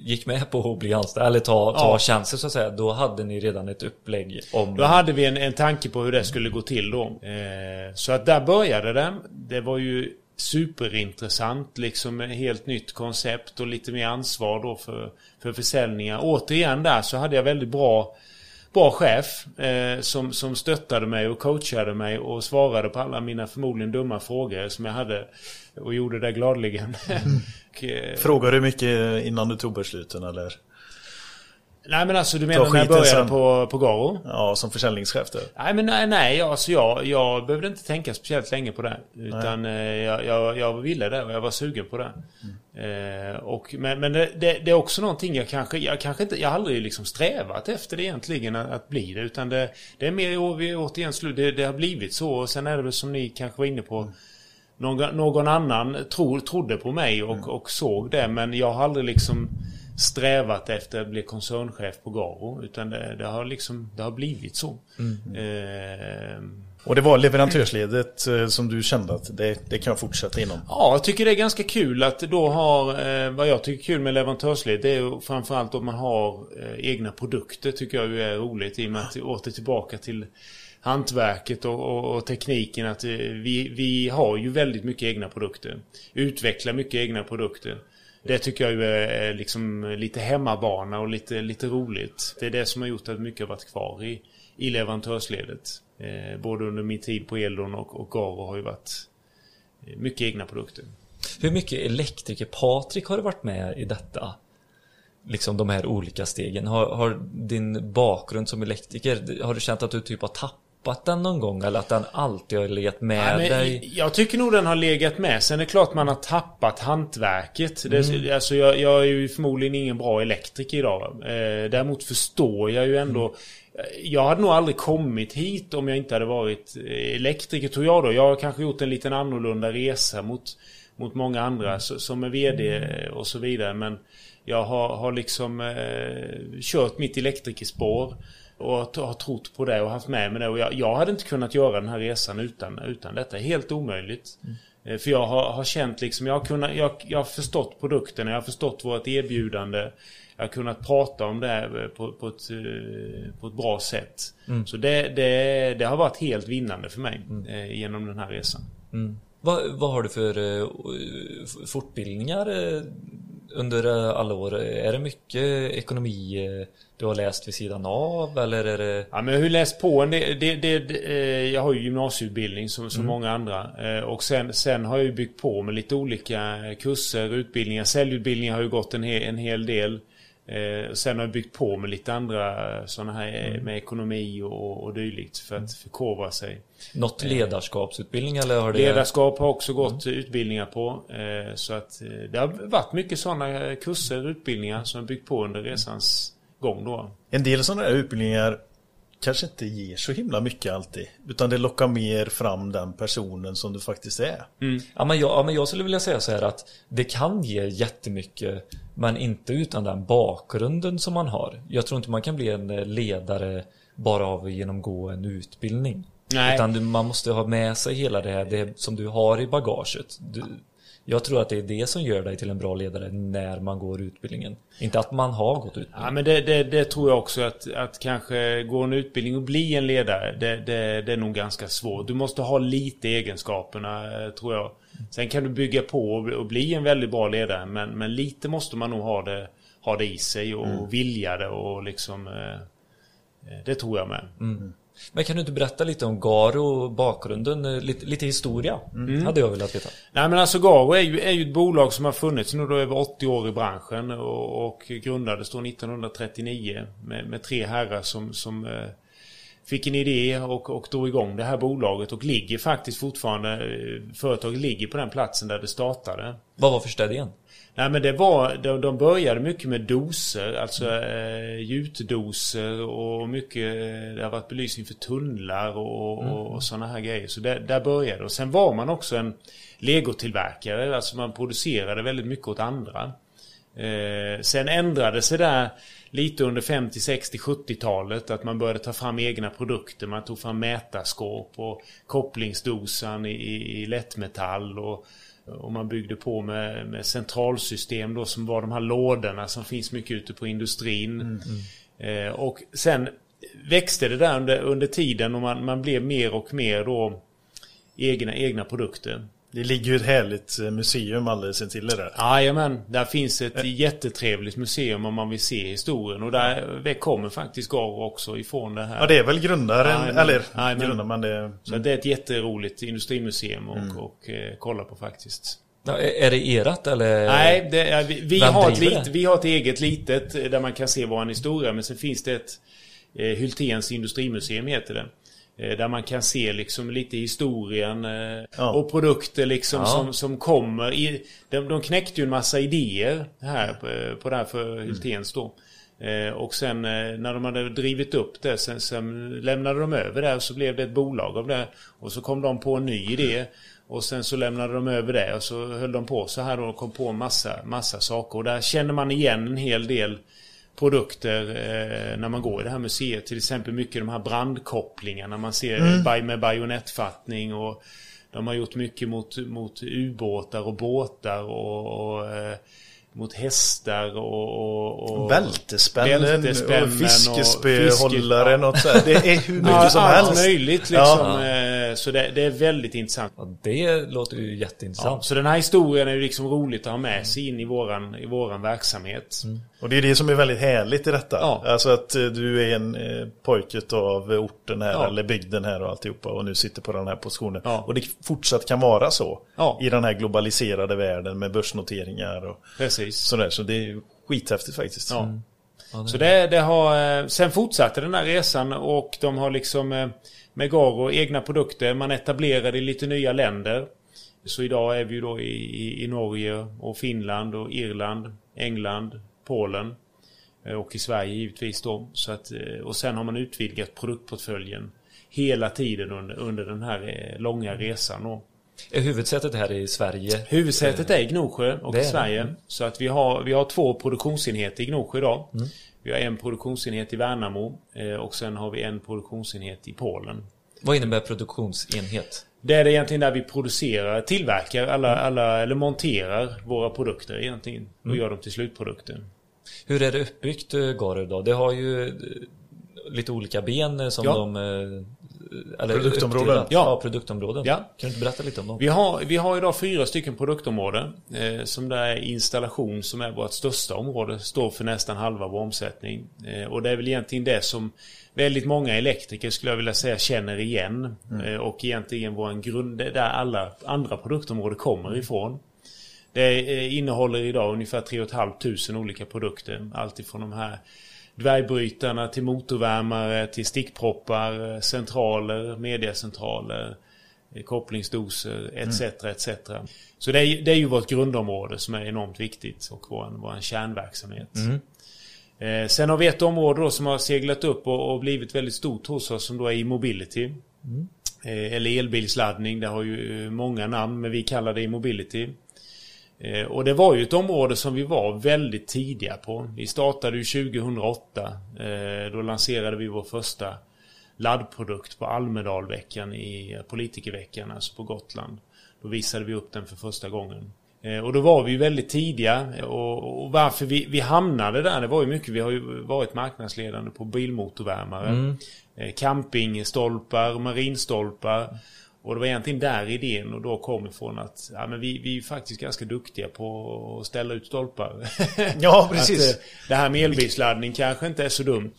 gick med på att bli anställd, eller ta, ta Ja. tjänster så att säga, då hade ni redan ett upplägg om... Då hade vi en, en tanke på hur det skulle gå till då. Eh, så att där började det. Det var ju superintressant, liksom ett helt nytt koncept och lite mer ansvar då för, för försäljningar. Återigen där så hade jag väldigt bra Bra chef eh, som, som stöttade mig och coachade mig och svarade på alla mina förmodligen dumma frågor som jag hade och gjorde det gladeligen. och, eh, Frågar du mycket innan du tog besluten eller? Nej men alltså du menar när jag började sen. på, på Garo? Ja, som försäljningschef där. Nej men nej, nej alltså jag, jag behövde inte tänka speciellt länge på det. Utan eh, jag, jag, jag ville det och jag var sugen på det. Eh, och, men men det, det, det är också någonting jag kanske, jag kanske inte, jag har aldrig liksom strävat efter det egentligen att, att bli det. Utan det, det är mer, vi- återigen, slut, det, det har blivit så. Och sen är det väl som ni kanske var inne på. Någon, någon annan tro, trodde på mig och, och såg det. Men jag har aldrig liksom strävat efter att bli koncernchef på Garo. Utan det, det har liksom, det har blivit så. Eh, Och det var leverantörsledet eh, som du kände att det, det kan jag fortsätta inom. Ja, jag tycker det är ganska kul att då har, eh, vad jag tycker är kul med leverantörsled, det är framförallt om man har eh, egna produkter tycker jag är roligt i och med att åter tillbaka till hantverket och, och, och tekniken att eh, vi, vi har ju väldigt mycket egna produkter. Utvecklar mycket egna produkter. Det tycker jag ju är liksom lite hemmabana och lite, lite roligt. Det är det som har gjort att mycket har varit kvar i, i leverantörsledet. Eh, både under min tid på Eldon och, och Garo har ju varit eh, mycket egna produkter. Hur mycket elektriker Patrik har du varit med i detta? Liksom de här olika stegen. Har, har din bakgrund som elektriker, har du känt att du typ har tappat den någon gång? Eller att den alltid har legat med Nej, dig? Jag tycker nog den har legat med. Sen är det klart man har tappat hantverket. Det, alltså jag, jag är ju förmodligen ingen bra elektriker idag. Eh, däremot förstår jag ju ändå. Jag hade nog aldrig kommit hit om jag inte hade varit elektriker tror jag då. Jag har kanske gjort en liten annorlunda resa mot, mot många andra så- som är VD och så vidare. Men jag har, har liksom eh, kört mitt elektrikerspår. Och har trott på det och haft med mig det. Och jag, jag hade inte kunnat göra den här resan utan, utan detta. Helt omöjligt. Eh, För jag har, har känt liksom, jag har, kunnat, jag, jag har förstått produkten, jag har förstått vårt erbjudande. Jag har kunnat prata om det här på, på, ett, eh, på ett bra sätt. Så det, det, det har varit helt vinnande för mig eh, genom den här resan. Vad, vad har du för fortbildningar eh, under eh, alla år? Är det mycket ekonomi eh, du har läst vid sidan av? Eller är det... Ja, men jag har ju läst på en del. Det, det, det, eh, jag har ju gymnasieutbildning som, som många andra. Och sen, sen har jag ju byggt på med lite olika kurser, utbildningar. Säljutbildningar har ju gått en, he, en hel del. Eh, Sen har jag byggt på med lite andra sådana här eh, med ekonomi och, och dylikt för att förkovra sig. Något ledarskapsutbildning eller har det... Ledarskap har också gått utbildningar på. Eh, Så att eh, det har varit mycket sådana kurser och utbildningar som har byggt på under resans gång då. En del sådana här utbildningar kanske inte ger så himla mycket alltid. Utan det lockar mer fram den personen som du faktiskt är. Ja men, jag, ja men jag skulle vilja säga så här att det kan ge jättemycket men inte utan den bakgrunden som man har. Jag tror inte man kan bli en eh, ledare bara av att genomgå en utbildning. Nej. Utan man måste ha med sig hela det här det som du har i bagaget. Du, Jag tror att det är det som gör dig till en bra ledare när man går utbildningen. Inte att man har gått utbildningen. Ja, men det, det, det tror jag också att, att kanske gå en utbildning och bli en ledare, det, det, det är nog ganska svårt. Du måste ha lite egenskaperna, eh, tror jag. Sen kan du bygga på och, bli en väldigt bra ledare, men, men lite måste man nog ha det, ha det i sig och vilja det och liksom... eh, eh, Det tror jag med. Men kan du inte berätta lite om Garo, bakgrunden, eh, lite, lite historia? Hade jag velat veta. Nej men alltså Garo är ju, är ju ett bolag som har funnits nu då över 80 år i branschen och, och grundades då 1939 med, med tre herrar som, som eh, fick en idé och, och drog igång det här bolaget och ligger faktiskt fortfarande, eh, företaget ligger på den platsen där det startade. Vad var första idén? Nej men det var, de, de började mycket med doser, alltså eh, gjutdoser och mycket, eh, det har varit belysning för tunnlar och, och, och sådana här grejer. Så där, där började det. Och sen var man också en legotillverkare, alltså man producerade väldigt mycket åt andra. Eh, sen ändrade sig där lite under 50, 60, 70-talet att man började ta fram egna produkter. Man tog fram mätarskåp och kopplingsdosan i, i, i lättmetall och, och man byggde på med, med centralsystem då som var de här lådorna som finns mycket ute på industrin. Eh, och sen växte det där under, under tiden och man, man blev mer och mer då egna, egna produkter. Det ligger ju ett härligt eh, museum alldeles intill det där. Jajamän, där finns ett jättetrevligt museum om man vill se historien. Och där det kommer faktiskt Garo också ifrån det här. Ja, det är väl grundaren, Jajamän. eller Jajamän. grundaren, men det... Så det är ett jätteroligt industrimuseum och, och eh, kolla på faktiskt. Ja, är det erat eller? Nej, det vi, vi, har ett lit, vi har ett eget litet eh, där man kan se vår historia. Men sen finns det ett eh, Hylténs industrimuseum heter det. Eh, Där man kan se liksom lite historien eh, Ja. och produkter liksom Ja. som, som kommer. I, de, de knäckte ju en massa idéer här på, på det här för Hylténs då. Eh, och sen eh, när de hade drivit upp det sen, sen lämnade de över det och så blev det ett bolag av det. Och så kom de på en ny idé. Och sen så lämnade de över det och så höll de på så här och kom på massa, massa saker. Och där känner man igen en hel del produkter eh, när man går i det här museet. Till exempel mycket de här brandkopplingarna man ser mm. med bajonettfattning och de har gjort mycket mot, mot ubåtar och båtar och, och eh, mot hästar och... och, och Bältespännen bältespännen och så här. Det är hur mycket Ja, som allt helst. möjligt liksom. Ja. Eh, Så det, det är väldigt intressant. Ja, det låter ju Ja, jätteintressant. så den här historien är ju liksom roligt att ha med sig in i våran, i våran verksamhet. Och det är det som är väldigt härligt i detta. Ja. Alltså att eh, du är en eh, pojke av orten här Ja. eller bygden här och alltihopa och nu sitter på den här positionen. Ja. Och det fortsatt kan vara så Ja. i den här globaliserade världen med börsnoteringar och Precis. Sådär. Så det är skithäftigt faktiskt. Ja. Så det, det har... eh, Sen fortsatte den här resan och de har liksom eh, med Garo egna produkter. Man etablerade i lite nya länder. Så idag är vi ju då i, i, i Norge och Finland och Irland, England, Polen. eh, Och i Sverige givetvis då. Så att, och sen har man utvidgat produktportföljen hela tiden under, under den här långa resan. Och Är huvudsätet här i Sverige? Huvudsätet är i Gnosjö och i. Sverige. Mm. Så att vi har, vi har två produktionsenheter i Gnosjö idag. Vi har en produktionsenhet i Värnamo eh, och sen har vi en produktionsenhet i Polen. Vad innebär produktionsenhet? Det är det egentligen där vi producerar, tillverkar alla, alla eller monterar våra produkter egentligen och Mm. gör dem till slutprodukter. Hur är det uppbyggt eh, Garo idag? Det har ju eh, lite olika ben som Ja. de... eh, Eller Produktområden. uppdelat. Ja. Ja, produktområden. Ja. Kan du inte berätta lite om dem? Vi har, vi har idag fyra stycken produktområden. Eh, som där är installation som är vårt största område. Står för nästan halva vår omsättning. Eh, och det är väl egentligen det som väldigt många elektriker skulle jag vilja säga känner igen. Eh, och egentligen vår grund, där alla andra produktområden kommer ifrån. Det eh, innehåller idag ungefär 3 500 olika produkter. Alltifrån de här dvärgbrytarna till motorvärmare till stickproppar, centraler, mediacentraler, eh, kopplingsdoser etc. etc. Så det är, det är ju vårt grundområde som är enormt viktigt och vår, vår kärnverksamhet. Eh, sen har vi ett område då som har seglat upp och, och blivit väldigt stort hos oss som då är e-mobility. Eh, eller elbilsladdning, det har ju eh, många namn men vi kallar det e-mobility. Eh, Och det var ju ett område som vi var väldigt tidiga på. Vi startade ju 2008. Eh, Då lanserade vi vår första laddprodukt på Almedalveckan i eh, politikerveckan, alltså på Gotland. Då visade vi upp den för första gången. Och då var vi väldigt tidiga. Och, och varför vi, vi hamnade där, det var ju mycket, vi har ju varit marknadsledande på bilmotorvärmare. Eh, Campingstolpar, marinstolpar. Och det var egentligen där idén och då kom ifrån att ja, men vi, vi är faktiskt ganska duktiga på att ställa ut stolpar. Ja, precis. Att, eh, det här med elbilsladdning kanske inte är så dumt.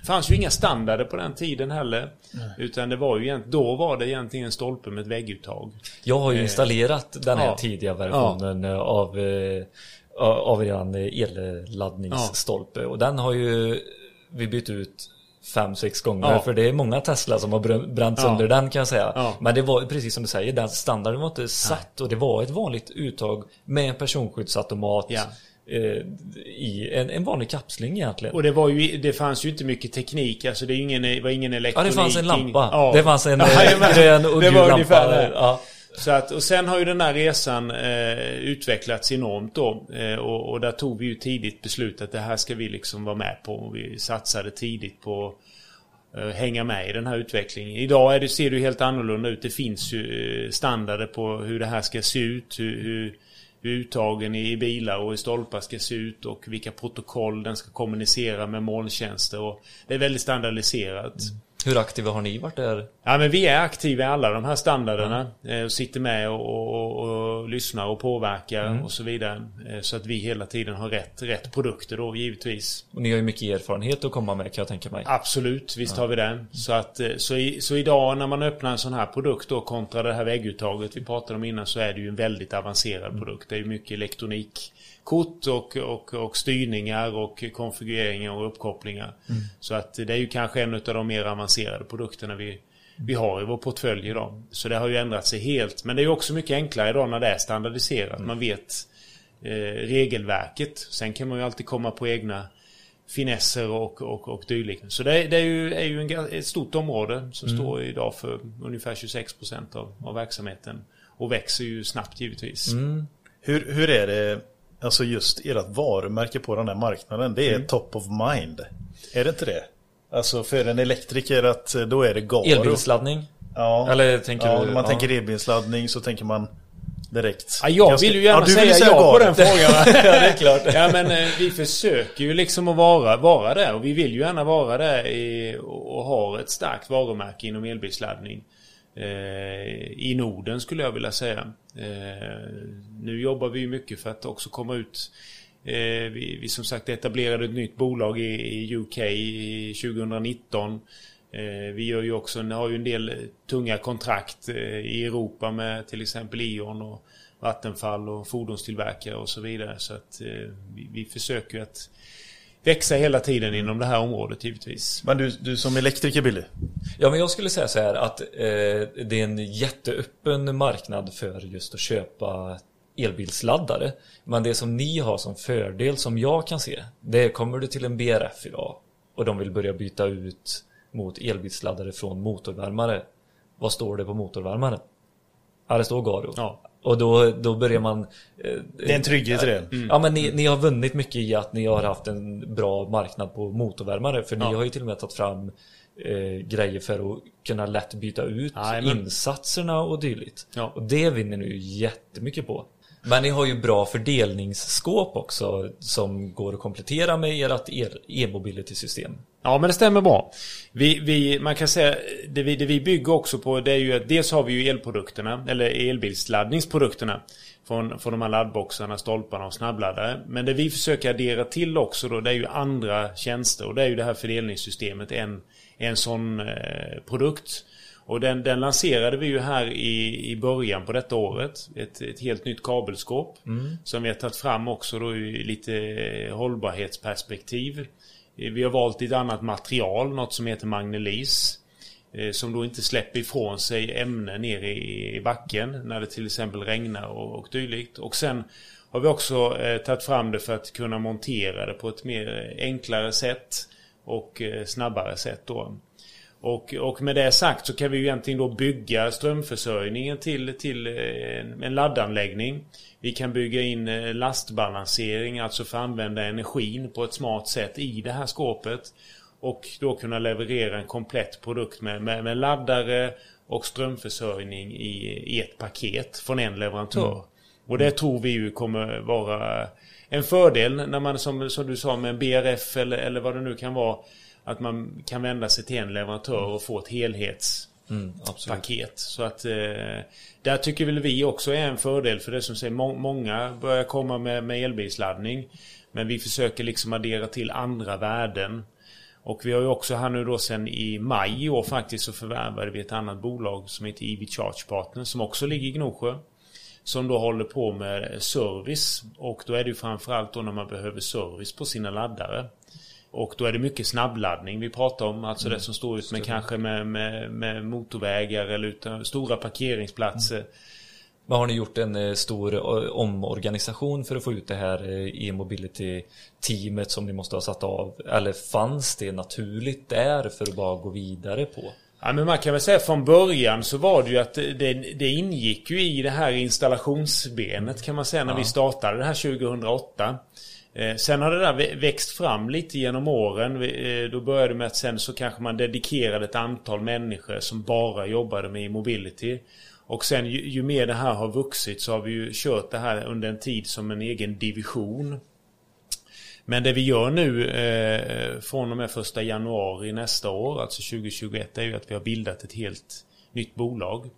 Det fanns ju inga standarder på den tiden heller. Utan det var ju då var det egentligen en stolpe med ett vägguttag. Jag har ju installerat den här ja. tidiga versionen av, eh, av eran elladdningsstolpe. Och den har ju vi bytt ut fem, sex gånger. Ja. För det är många Tesla som har brä- bränt Ja. sönder den kan jag säga. Ja. Men det var precis som du säger, den standarden var inte satt. Och det var ett vanligt uttag med en personskyddsautomat. Ja. Eh, I en, en vanlig kapsling egentligen. Och det, var ju, det fanns ju inte mycket teknik. Alltså det är ingen, det var ingen Ja, elektronik. det fanns en lampa. Ja. Det fanns en Ja, eh, grön och gul lampa. det. Ja. Så att, och sen har ju den här resan eh, utvecklats enormt då. Eh, och, och där tog vi ju tidigt beslut att det här ska vi liksom vara med på. Och vi satsade tidigt på eh, hänga med i den här utvecklingen. Idag är det, ser det ju helt annorlunda ut. Det finns ju eh, standarder på hur det här ska se ut. Hur, hur, hur uttagen i bilar och i stolpar ska se ut och vilka protokoll den ska kommunicera med molntjänster. Och det är väldigt standardiserat. Hur aktiva har ni varit där? Ja men vi är aktiva i alla de här standarderna. Och sitter med och, och, och, lyssnar och påverkar och så vidare. Eh, Så att vi hela tiden har rätt, rätt produkter då givetvis. Och ni har ju mycket erfarenhet att komma med kan jag tänka mig. Absolut, visst har vi det. Så, att, eh, så, i, så idag när man öppnar en sån här produkt då kontra det här vägguttaget vi pratade om innan så är det ju en väldigt avancerad produkt. Det är ju mycket elektronikkort och, och, och styrningar och konfigureringar och uppkopplingar. Så att det är ju kanske en av de mer avancerade produkterna vi, vi har i vår portfölj idag. Så det har ju ändrat sig helt. Men det är ju också mycket enklare idag när det är standardiserat. Man vet eh, regelverket. Sen kan man ju alltid komma på egna finesser och, och, och dylikt. Så det, är- det är ju, är ju en, ett stort område som står idag för ungefär 26% av, av verksamheten. Och växer ju snabbt givetvis. Hur, hur är det, alltså just ert varumärke på den här marknaden? Det är Mm. top of mind. Är det inte det? Alltså för en elektriker att eh, då är det Garo. Elbilsladdning? Ja. Eller tänker ja, du- När man ja. tänker elbilsladdning så tänker man direkt. Ja, jag vill ju gärna du säga, vill ja på Garo. den frågan. ja, det är klart. ja, men eh, vi försöker ju liksom att vara, vara där. Och vi vill ju gärna vara där i, och, och ha ett starkt varumärke inom elbilsladdning. Eh, I Norden skulle jag vilja säga. Eh, nu jobbar vi mycket för att också komma ut eh, vi, vi som sagt etablerade ett nytt bolag i, i UK i 2019. Vi gör ju också, har ju en del tunga kontrakt i Europa med till exempel E.ON och Vattenfall och fordonstillverkare och så vidare. Så att vi, vi försöker att växa hela tiden inom det här området givetvis. Men du, du som elektriker Billy. Ja, men jag skulle säga så här att eh, det är en jätteöppen marknad för just att köpa elbilsladdare. Men det som ni har som fördel som jag kan se, det är kommer du till en BRF idag och de vill börja byta ut mot elbilsladdare från motorvärmare. Vad står det på motorvärmaren? Ja, det står Garo. Ja. Och då, då börjar man... eh, Det är en trygghet i det. Ja men ni, ni har vunnit mycket i att ni har haft en bra marknad på motorvärmare. För ni Ja. har ju till och med tagit fram eh, grejer för att kunna lätt byta ut Jajamän. insatserna och dylikt. Ja. Och det vinner ni ju jättemycket på. Men ni har ju bra fördelningsskåp också som går att komplettera med ert e-, e-mobility-system. Ja, men det stämmer bra. Vi, vi, man kan säga, det vi, det vi bygger också på det är ju att dels har vi ju elprodukterna, eller elbilsladdningsprodukterna. Från, från de här laddboxarna, stolparna och snabbladdare. Men det vi försöker addera till också då, det är ju andra tjänster. Och det är ju det här fördelningssystemet, en, en sån eh, produkt. Och den, den lanserade vi ju här i, i början på detta året. Ett, ett helt nytt kabelskåp. Som vi har tagit fram också då i lite hållbarhetsperspektiv. Vi har valt ett annat material, något som heter Magnelis. eh, Som då inte släpper ifrån sig ämnen ner i, i backen när det till exempel regnar och, och dylikt. Och sen har vi också eh, tagit fram det för att kunna montera det på ett mer enklare sätt och eh, snabbare sätt då. Och, och med det sagt så kan vi ju egentligen då bygga strömförsörjningen till, till eh, en, laddanläggning. Vi kan bygga in eh, lastbalansering, alltså för att använda energin på ett smart sätt i det här skåpet. Och då kunna leverera en komplett produkt med, med, med laddare och strömförsörjning i, i ett paket från en leverantör. Och det tror vi ju kommer vara en fördel när man som, som du sa med en BRF eller, eller vad det nu kan vara. Att man kan vända sig till en leverantör och få ett helhets Mm, paket. Så att eh, där tycker väl vi också är en fördel för det som säger må många börjar komma med, med elbilsladdning. Men vi försöker liksom addera till andra värden. Och vi har ju också här nu då sen i maj i år faktiskt så förvärvade vi ett annat bolag som heter EV Charge Partner som också ligger i Gnosjö. Som då håller på med service. Och då är det ju framförallt då när man behöver service på sina laddare. Och då är det mycket snabbladdning vi pratar om. Alltså det som står ut med kanske med, med, med motorvägar eller utan stora parkeringsplatser. Men har ni gjort en eh, stor eh, omorganisation för att få ut det här eh, e-mobility-teamet som ni måste ha satt av? Eller fanns det naturligt där för att bara gå vidare på? Ja, men man kan väl säga från början så var det ju att det, det ingick ju i det här installationsbenet kan man säga när vi startade det här 2008. Eh, sen har det där växt fram lite genom åren. Eh, då började det med att sen så kanske man dedikerade ett antal människor som bara jobbade med mobility. Och sen ju, ju mer det här har vuxit så har vi ju kört det här under en tid som en egen division. Men det vi gör nu eh, från och med första januari nästa år, alltså 2021, är ju att vi har bildat ett helt nytt bolag.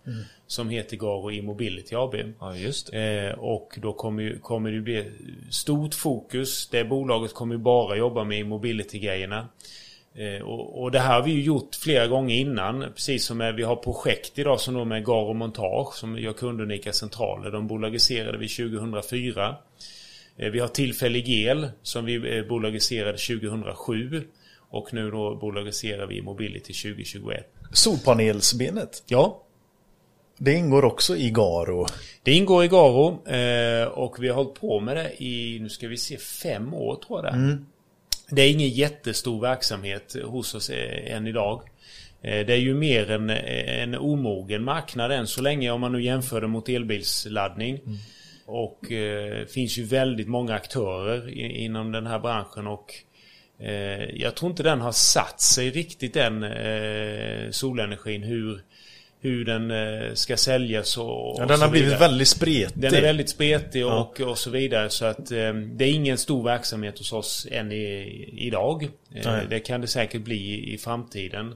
Som heter Garo E-mobility AB. Ja, just. Eh, och då kommer, ju, kommer det bli stort fokus. Det bolaget kommer bara jobba med mobility-grejerna. Eh, och, och det här har vi ju gjort flera gånger innan. Precis som med, vi har projekt idag som då med Garo Montage som gör kundunika centraler. De bolagiserade vi 2004. Eh, vi har Tillfällig El som vi eh, bolagiserade 2007. Och nu då bolagiserar vi Mobility 2021. Solpanelsbenet, Ja, det ingår också i Garo. Det ingår i Garo eh, och vi har hållit på med det i, nu ska vi se, fem år tror jag det är. Det är ingen jättestor verksamhet hos oss eh, än idag. Eh, Det är ju mer en, en omogen marknad än så länge om man nu jämför det mot elbilsladdning. Och eh, finns ju väldigt många aktörer i, inom den här branschen och eh, jag tror inte den har satt sig riktigt den eh, solenergin hur, hur den eh, ska säljas och, Ja, och den har blivit väldigt spretig. Den är väldigt spretig Ja. och, och så vidare. Så att eh, det är ingen stor verksamhet hos oss än i, idag. Eh, Nej. det kan det säkert bli i, i framtiden.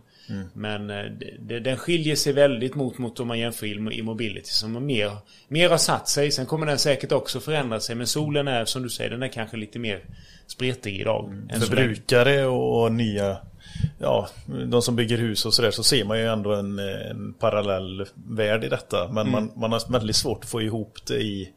Men eh, det, den skiljer sig väldigt mot, mot om man jämför i, i mobility som mer, mer har satt sig. Sen kommer den säkert också förändra sig. Men solen är som du säger, den är kanske lite mer spretig idag. länge. Förbrukare och nya, ja, de som bygger hus och sådär så ser man ju ändå en, en parallell värld i detta. Men Mm. man, man har väldigt svårt att få ihop det i,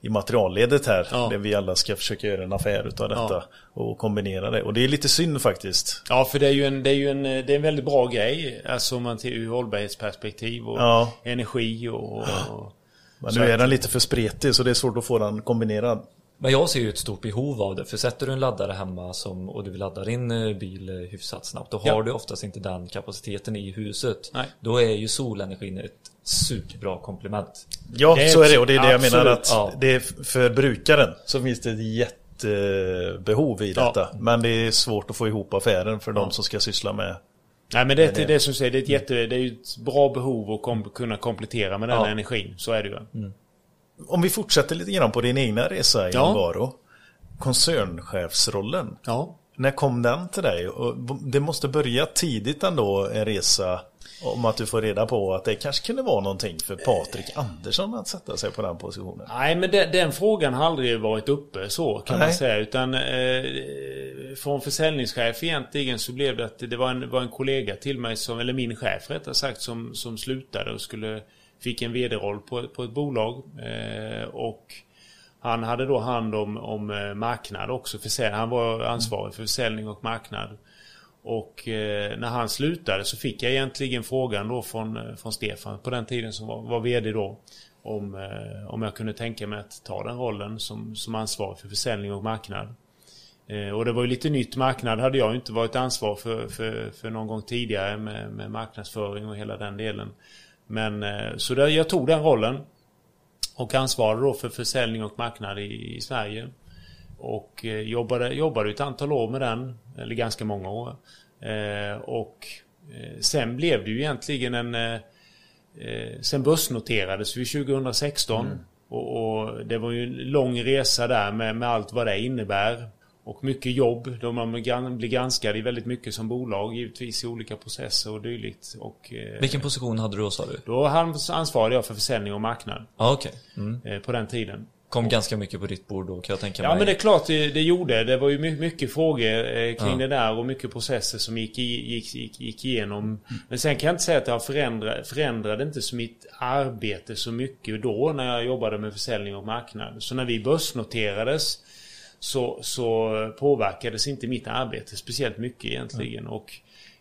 i materialledet här. Ja. Där vi alla ska försöka göra en affär utav detta och kombinera det. Och det är lite synd faktiskt. Ja, för det är ju en, det är ju en, det är en väldigt bra grej. Alltså om man till ur hållbarhetsperspektiv och Ja. energi och... och Men Så nu är den lite för spretig så det är svårt att få den kombinerad. Men jag ser ju ett stort behov av det. För sätter du en laddare hemma som, och du vill ladda din eh, bil eh, hyfsat snabbt. Då har Ja. du oftast inte den kapaciteten i huset. Nej. Då är ju solenergin ett superbra komplement. Ja, är så är det. Och det är det jag menar absolut, att ja. det är för brukaren så finns det ett jättebehov i Ja. detta. Men det är svårt att få ihop affären för de som ska syssla med Nej men det, det- det, det som säger, det är ett jätte, det är ett bra behov att kom, kunna komplettera med den Ja. energin. Så är det ju. Om vi fortsätter lite grann på din egna resa i Ja. Koncernchefsrollen. Ja. När kom den till dig? Och det måste börja tidigt ändå en resa om att du får reda på att det kanske kunde vara någonting för Patrik Andersson att sätta sig på den positionen. Nej men den, den frågan har aldrig varit uppe så kan Nej. man säga. Utan eh, från försäljningschef egentligen så blev det att det var en, var en kollega till mig som, eller min chef rättare sagt, som, som slutade och skulle fick en vd-roll på, på ett bolag. Eh, och han hade då hand om, om eh, marknad också. Försälj- han var ansvarig för försäljning och marknad. Och eh, när han slutade så fick jag egentligen frågan då från, eh, från Stefan på den tiden som var, var VD då. Om, eh, om jag kunde tänka mig att ta den rollen som, som ansvarig för försäljning och marknad. Eh, och det var ju lite nytt. Marknad hade jag inte varit ansvar för, för, för någon gång tidigare med, med marknadsföring och hela den delen. Men eh, så där, jag tog den rollen. Och ansvarade då för försäljning och marknad i, i Sverige. Och eh, jobbade, jobbade ett antal år med den, eller ganska många år. Eh, och eh, sen blev det ju egentligen en... Sen börsnoterades vi 2016. Och, och det var ju en lång resa där med, med allt vad det innebär. Och mycket jobb då man blir granskad i väldigt mycket som bolag givetvis i olika processer och dylikt. Och, Vilken position hade du då sa du? då ansvarade jag för försäljning och marknad Ja, okej. Mm. på den tiden. Kom ganska mycket på ditt bord då kan jag tänka Ja mig. men det är klart det, det gjorde. Det var ju my- mycket frågor eh, kring Ja. det där och mycket processer som gick, gick, gick, gick igenom. Men sen kan jag inte säga att det har förändrat, förändrade inte så mitt arbete så mycket då när jag jobbade med försäljning och marknad. Så när vi börsnoterades så, så påverkades inte mitt arbete speciellt mycket egentligen. Och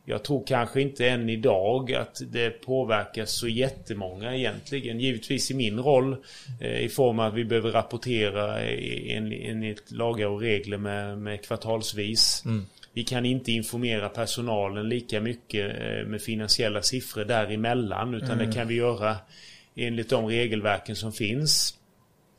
jag tror kanske inte än idag att det påverkar så jättemånga egentligen. Givetvis i min roll eh, i form av att vi behöver rapportera enligt lagar och regler med, med kvartalsvis. Vi kan inte informera personalen lika mycket eh, med finansiella siffror däremellan utan det kan vi göra enligt de regelverken som finns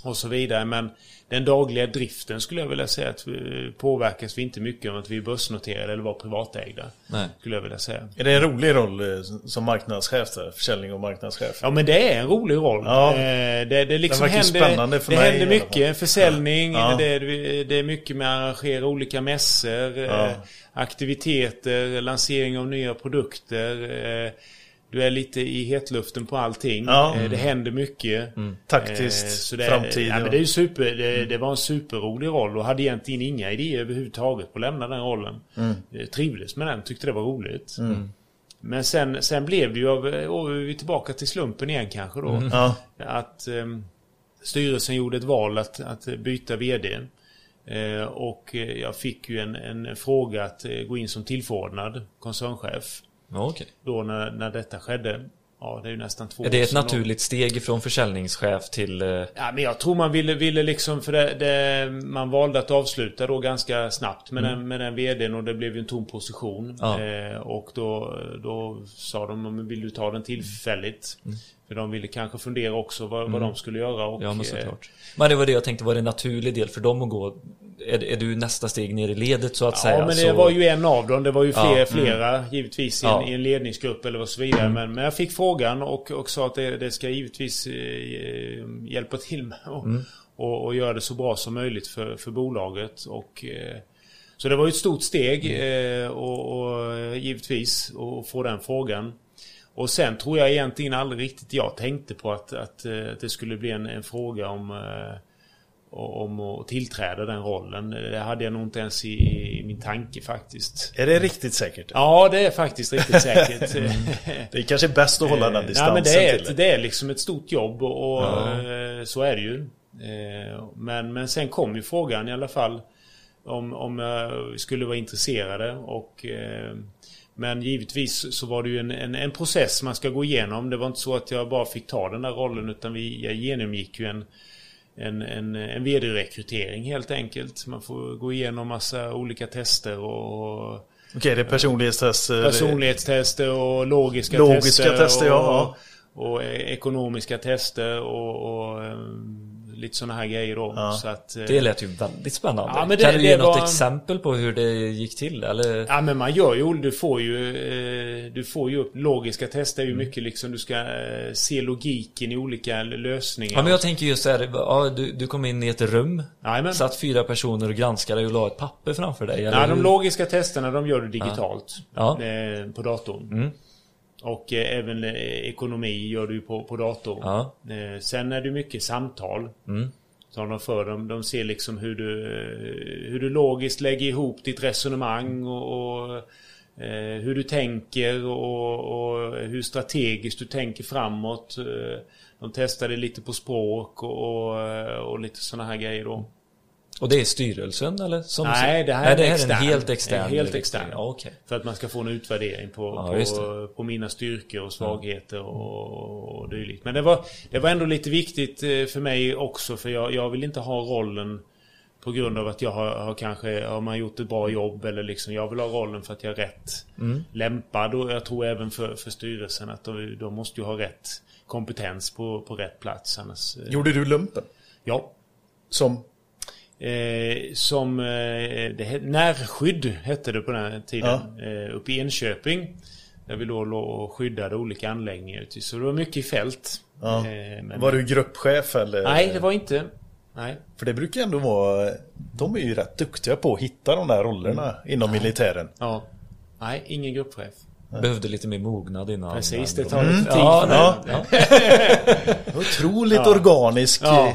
och så vidare. Men den dagliga driften skulle jag vilja säga att vi påverkas vi inte mycket av att vi är börsnoterade eller var privatägda. Nej. Skulle jag vilja säga. Är det en rolig roll eh, som marknadschef där? Försäljning och marknadschef? Ja men det är en rolig roll. Ja. Eh, Det, det liksom verkar händer, spännande för det mig händer mycket. Försäljning, Ja. det, är, det är mycket med att arrangera olika mässor, Ja. eh, aktiviteter, lansering av nya produkter. Du är lite i hetluften på allting. Ja. Eh, Det händer mycket. Taktiskt, Eh, så det, framtid. Ja, men det, är super, det, det var en superrolig roll och hade egentligen inga idéer överhuvudtaget på att lämna den rollen. Eh, Trivdes med den, tyckte det var roligt. Men sen, sen blev det ju, av, och vi är tillbaka till slumpen igen kanske då. Ja. Att ehm, styrelsen gjorde ett val att, att byta VD. Eh, och jag fick ju en, en fråga att gå in som tillförordnad koncernchef. Okej. Då när, när detta skedde. Ja, det är ju nästan två Är det ett sedan då. naturligt steg från försäljningschef till... eh, Ja, men jag tror man ville, ville liksom, för det, det, man valde att avsluta då ganska snabbt med, den, med den VDn och det blev ju en tom position. Ja. Eh, och då, då sa de, vill du ta den tillfälligt? För de ville kanske fundera också vad, vad de skulle göra. Och, Ja, men eh, såklart. Men det var det jag tänkte var det en naturlig del för dem att gå. Är, är du nästa steg ner i ledet så att säga? Ja, men det så... var ju en av dem. Det var ju fler, Ja, mm. flera givetvis i en, Ja. Mm. i en ledningsgrupp eller vad så vidare. Men, men jag fick frågan och, och sa att det, det ska givetvis eh, hjälpa till med och, Mm. och, och göra det så bra som möjligt för, för bolaget. Och, eh, så det var ju ett stort steg Mm. eh, och, och eh, givetvis att få den frågan. Och sen tror jag egentligen aldrig riktigt jag tänkte på att, att, eh, att det skulle bli en, en fråga om eh, om att tillträda den rollen. Det hade jag nog inte ens i, i min tanke faktiskt. Är det riktigt säkert? Ja, det är faktiskt riktigt säkert. Det är kanske bäst att hålla den Nej, distansen men det är, till ett, det är liksom ett stort jobb och, Ja. eh, så är det ju. Eh, Men, men sen kom ju frågan i alla fall om, om jag skulle vara intresserade och eh, men givetvis så var det ju en, en, en process man ska gå igenom. Det var inte så att jag bara fick ta den där rollen utan vi, jag genomgick ju en, en, en, en vd-rekrytering helt enkelt. Man får gå igenom massa olika tester och Okej, det är personlighetstester. personlighetstester och logiska, Logiska tester. tester, och, ja. och eh, ekonomiska tester och, och ehm, lite sådana här grejer då. Ja. Så att, eh, Det lät ju väldigt spännande. Ja, det- kan du ge något var- exempel på hur det gick till? Eller? Ja men man gör ju, du får ju, eh, du får ju upp, logiska tester är Mm. ju mycket liksom, du ska eh, se logiken i olika lösningar. Ja men jag tänker just här, ja, du, du kom in i ett rum, Jajamän. satt fyra personer och granskade och la ett papper framför dig. Eller Ja, de logiska testerna de gör du digitalt. Ja. På datorn. Mm. Och eh, även eh, ekonomi gör du ju på, på datorn. Ja. Eh, sen är det mycket samtal. Mm. Som de för. De, de ser liksom hur du, eh, hur du logiskt lägger ihop ditt resonemang och, och eh, hur du tänker och, och hur strategiskt du tänker framåt. Eh, De testade lite på språk och, och, och lite sådana här grejer då. Och det är styrelsen eller? Som Nej, det här Nej, är det här extern. är en helt extern. En helt extern. Ja, okej. För att man ska få en utvärdering på, Ja, på, på mina styrkor och svagheter och, och dylikt. Men det var, det var ändå lite viktigt eh, för mig också för jag, jag vill inte ha rollen på grund av att jag har, har kanske har man gjort ett bra jobb eller liksom jag vill ha rollen för att jag är rätt Mm. lämpad och jag tror även för, för styrelsen att de, de måste ju ha rätt kompetens på, på rätt plats annars... eh, Gjorde du lumpen? Ja. Som? Eh, som eh, det, närskydd hette det på den tiden. Eh, uppe i Enköping. Där vi då låg och skyddade olika anläggningar ute. Så det var mycket i fält. Ja. Eh, men- Var du gruppchef eller? Nej, det var inte. Nej. För det brukar ändå vara... De är ju rätt duktiga på att hitta de där rollerna inom militären. Ja. Nej, ingen gruppchef. Behövde lite mer mognad innan. Precis, det tar lite tid. Ja, ja. ja. Otroligt organisk Ja.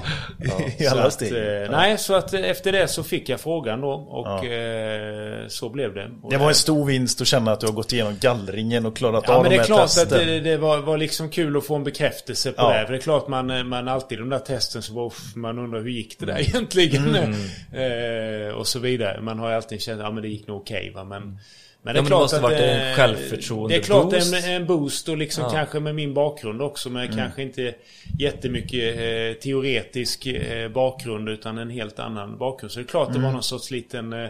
i, alla steg. eh, Ja. Nej, så att eh, efter det så fick jag frågan då och eh, så blev det. Och Det var en stor vinst att känna att du har gått igenom gallringen och klarat Ja av men de det är här klart testen. att det, det var, var liksom kul att få en bekräftelse på Ja. det. För det är klart man, man alltid de där testen så var, man undrar hur gick det där egentligen? Mm. eh, och så vidare. Man har ju alltid känt att ja, men det gick nog okej va. Men, men Ja, men det måste att, varit en självförtroende Det är klart boost. en, en boost och liksom Ja. kanske med min bakgrund också. Men Mm. kanske inte jättemycket eh, teoretisk eh, bakgrund utan en helt annan bakgrund. Så det är klart Mm. det var någon sorts liten eh,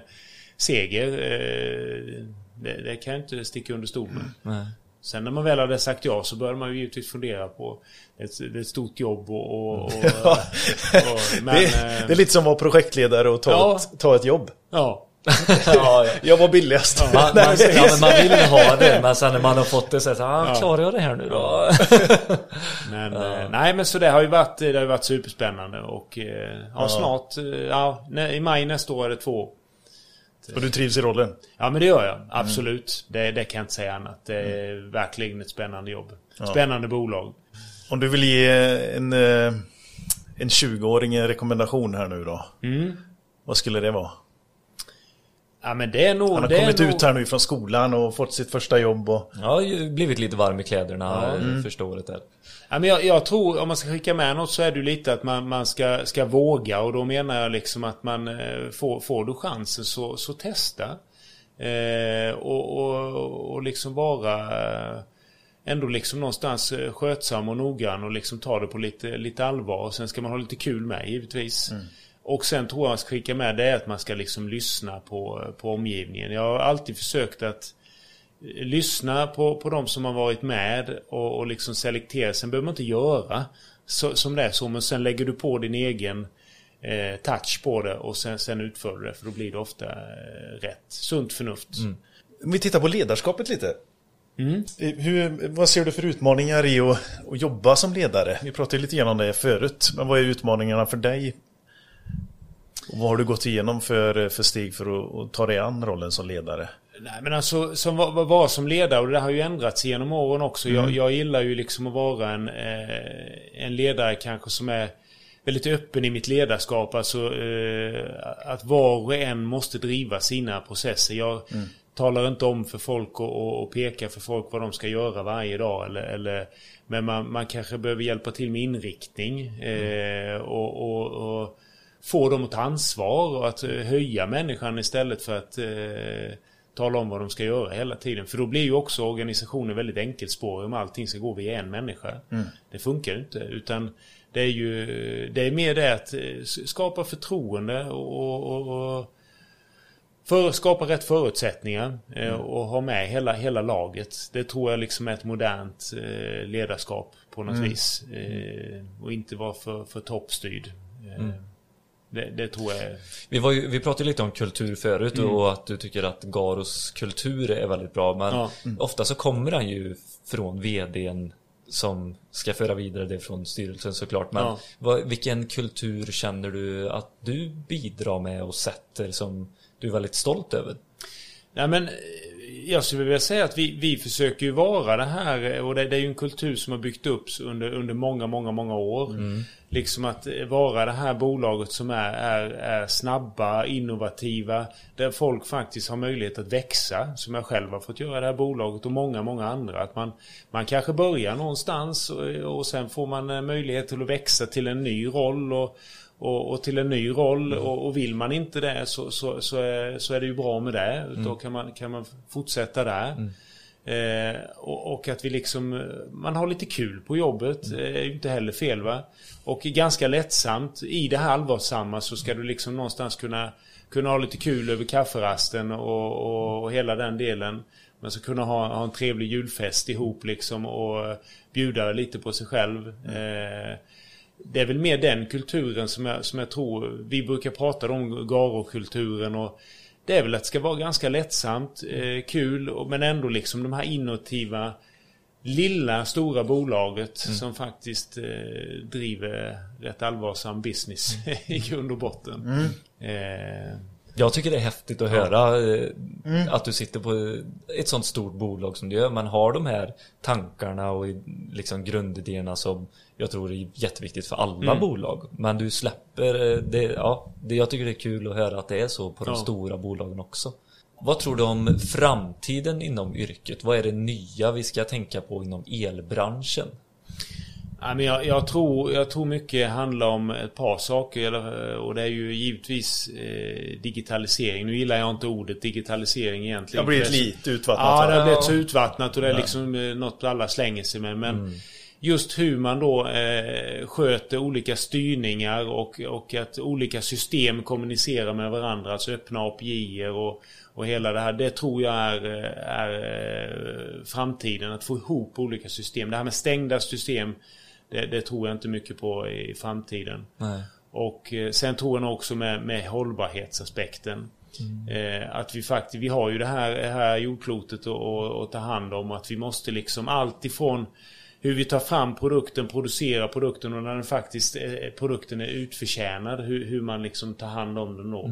seger. Eh, det, det kan jag inte sticka under stol med. Nej. Sen när man väl hade sagt ja så började man ju givetvis fundera på det är ett, det är ett stort jobb och... och, och, och men, det, eh, det är lite som att vara projektledare och ta, Ja. ett, ta ett jobb. ja. Ja, ja. Jag var billigast. Man, man, ja, men man vill ju ha det, men sen när man har fått det så är det ah, Ja. klarar jag det här nu då? Men, eh, nej men så det har ju varit, det har varit superspännande och eh, ja, Ja. snart, eh, ja, i maj nästa år är det två. Och du trivs i rollen. Ja men det gör jag, absolut. Det, det kan jag inte säga annat. Det är verkligen ett spännande jobb. Spännande bolag. Om du vill ge en, en 20-åring en rekommendation här nu då. Mm. Vad skulle det vara? Ja men det är nog... Han har det är kommit nog, ut här nu från skolan och fått sitt första jobb och... Ju blivit lite varm i kläderna mm. första året där. Ja, men jag, jag tror, om man ska skicka med något så är det lite att man, man ska, ska våga och då menar jag liksom att man eh, får, får du chansen så, så testa. Eh, och, och, och liksom vara eh, ändå liksom någonstans eh, skötsam och noggrann och liksom ta det på lite, lite allvar. Och sen ska man ha lite kul med givetvis. Och sen tror jag man ska skicka med det är att man ska liksom lyssna på, på omgivningen. Jag har alltid försökt att lyssna på, på de som har varit med och, och liksom selektera. Sen behöver man inte göra så, som det är så, men sen lägger du på din egen eh, touch på det och sen, sen utför du det. För då blir det ofta eh, rätt. Sunt förnuft. Om vi tittar på ledarskapet lite. Mm. Eh, Hur, vad ser du för utmaningar i att, att jobba som ledare? Vi pratade lite grann om det förut. Men vad är utmaningarna för dig? Och vad har du gått igenom för, för steg för att, att ta dig an rollen som ledare? Nej men alltså som var, var, som ledare och det har ju ändrats genom åren också. Jag, jag gillar ju liksom att vara en, eh, en ledare kanske som är väldigt öppen i mitt ledarskap. Alltså eh, att var och en måste driva sina processer. Jag talar inte om för folk och, och, och pekar för folk vad de ska göra varje dag. Eller, eller, men man, man kanske behöver hjälpa till med inriktning. Eh, och, och, och få dem att ta ansvar och att eh, höja människan istället för att eh, tala om vad de ska göra hela tiden. För då blir ju också organisationen väldigt enkelspårig om allting ska gå via en människa. Det funkar ju inte. Utan det är ju det är mer det att eh, skapa förtroende och, och, och för, skapa rätt förutsättningar eh, och ha med hela, hela laget. Det tror jag liksom är ett modernt ledarskap på något vis. Eh, och inte vara för, för toppstyrd. Eh, det, det tror jag är... Vi, var ju, vi pratade lite om kultur förut och att du tycker att Garos kultur är väldigt bra. Men Ja. ofta så kommer han ju från VDn som ska föra vidare det från styrelsen såklart. Men Ja. vad, vilken kultur känner du att du bidrar med och sätter som du är väldigt stolt över? Nej men jag skulle vilja säga att vi, vi försöker ju vara det här och det, det är ju en kultur som har byggt upp under, under många, många, många år. Liksom att eh, vara det här bolaget som är, är, är snabba, innovativa, där folk faktiskt har möjlighet att växa, som jag själv har fått göra det här bolaget och många, många andra. Att man, man kanske börjar någonstans och, och sen får man eh, möjlighet till att växa till en ny roll och, och, och till en ny roll och, och vill man inte det så, så, så, är, så är det ju bra med det. Då kan man, kan man fortsätta där. Eh, och, och att vi liksom, man har lite kul på jobbet, eh, är ju inte heller fel va. Och ganska lättsamt, i det här allvarsamma så ska du liksom någonstans kunna, kunna ha lite kul över kafferasten och, och, och hela den delen. Man ska kunna ha, ha en trevlig julfest ihop liksom och bjuda lite på sig själv. Eh, det är väl mer den kulturen som jag, som jag tror, vi brukar prata om Garo-kulturen och det är väl att det ska vara ganska lättsamt, eh, kul, men ändå liksom de här innovativa lilla, stora bolaget som faktiskt eh, driver rätt allvarsam business i grund och botten. Eh, Jag tycker det är häftigt att höra eh, att du sitter på ett sånt stort bolag som du gör. Man har de här tankarna och liksom grundidéerna som jag tror är jätteviktigt för alla bolag. Men du släpper eh, det, ja, det, jag tycker det är kul att höra att det är så på de Ja. stora bolagen också. Vad tror du om framtiden inom yrket? Vad är det nya vi ska tänka på inom elbranschen? Ja, men jag, jag, tror, jag tror mycket handlar om ett par saker. Och det är ju givetvis eh, digitalisering. Nu gillar jag inte ordet digitalisering Det egentligen. har blivit det- lite utvattnat. Ja, det har blivit så utvattnat och det är liksom eh, något alla slänger sig med. Men Mm. Just hur man då eh, sköter olika styrningar och, och att olika system kommunicerar med varandra. Alltså öppna API och, och hela det här. Det tror jag är, eh, är eh, framtiden. Att få ihop olika system. Det här med stängda system. Det, det tror jag inte mycket på i framtiden. Nej. Och eh, sen tror jag nog också med, med hållbarhetsaspekten. Eh, att vi faktiskt, vi har ju det här, det här jordklotet att ta hand om. Att vi måste liksom allt ifrån hur vi tar fram produkten, producerar produkten och när den faktiskt, eh, produkten är utförtjänad. Hur, hur man liksom tar hand om den då.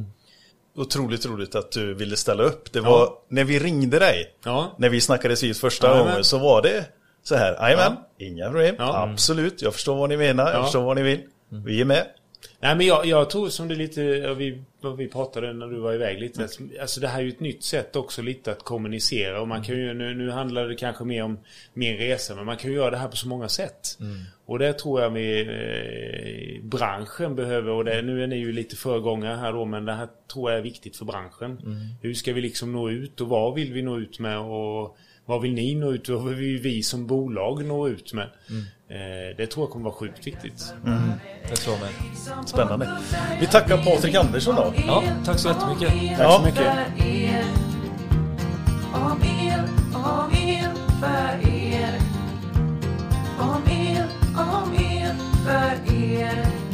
Otroligt roligt att du ville ställa upp. Det var när vi ringde dig, Ja. när vi snackades vid första Jajamän. gången, så var det så här. Jajamän, inga problem. Ja. Absolut, jag förstår vad ni menar, jag Ja. förstår vad ni vill. Vi är med. Nej men jag, jag tror som det lite, vi, vi pratade när du var iväg lite. Alltså det här är ju ett nytt sätt också lite att kommunicera. Och man kan ju, nu, nu handlar det kanske mer om min resa. Men man kan ju göra det här på så många sätt. Och det tror jag vi, eh, branschen behöver. Och det, nu är ni ju lite föregångare här då. Men det här tror jag är viktigt för branschen. Hur ska vi liksom nå ut och vad vill vi nå ut med? Och vad vill ni nå ut och vad vill vi som bolag nå ut med? Eh, det tror jag kommer vara sjukt viktigt. Mm. Det tror jag med. Spännande. Vi tackar Patrik Andersson då. Ja, tack så jättemycket. Tack ja. så mycket. Om el, om el för er. Om el, om el för er.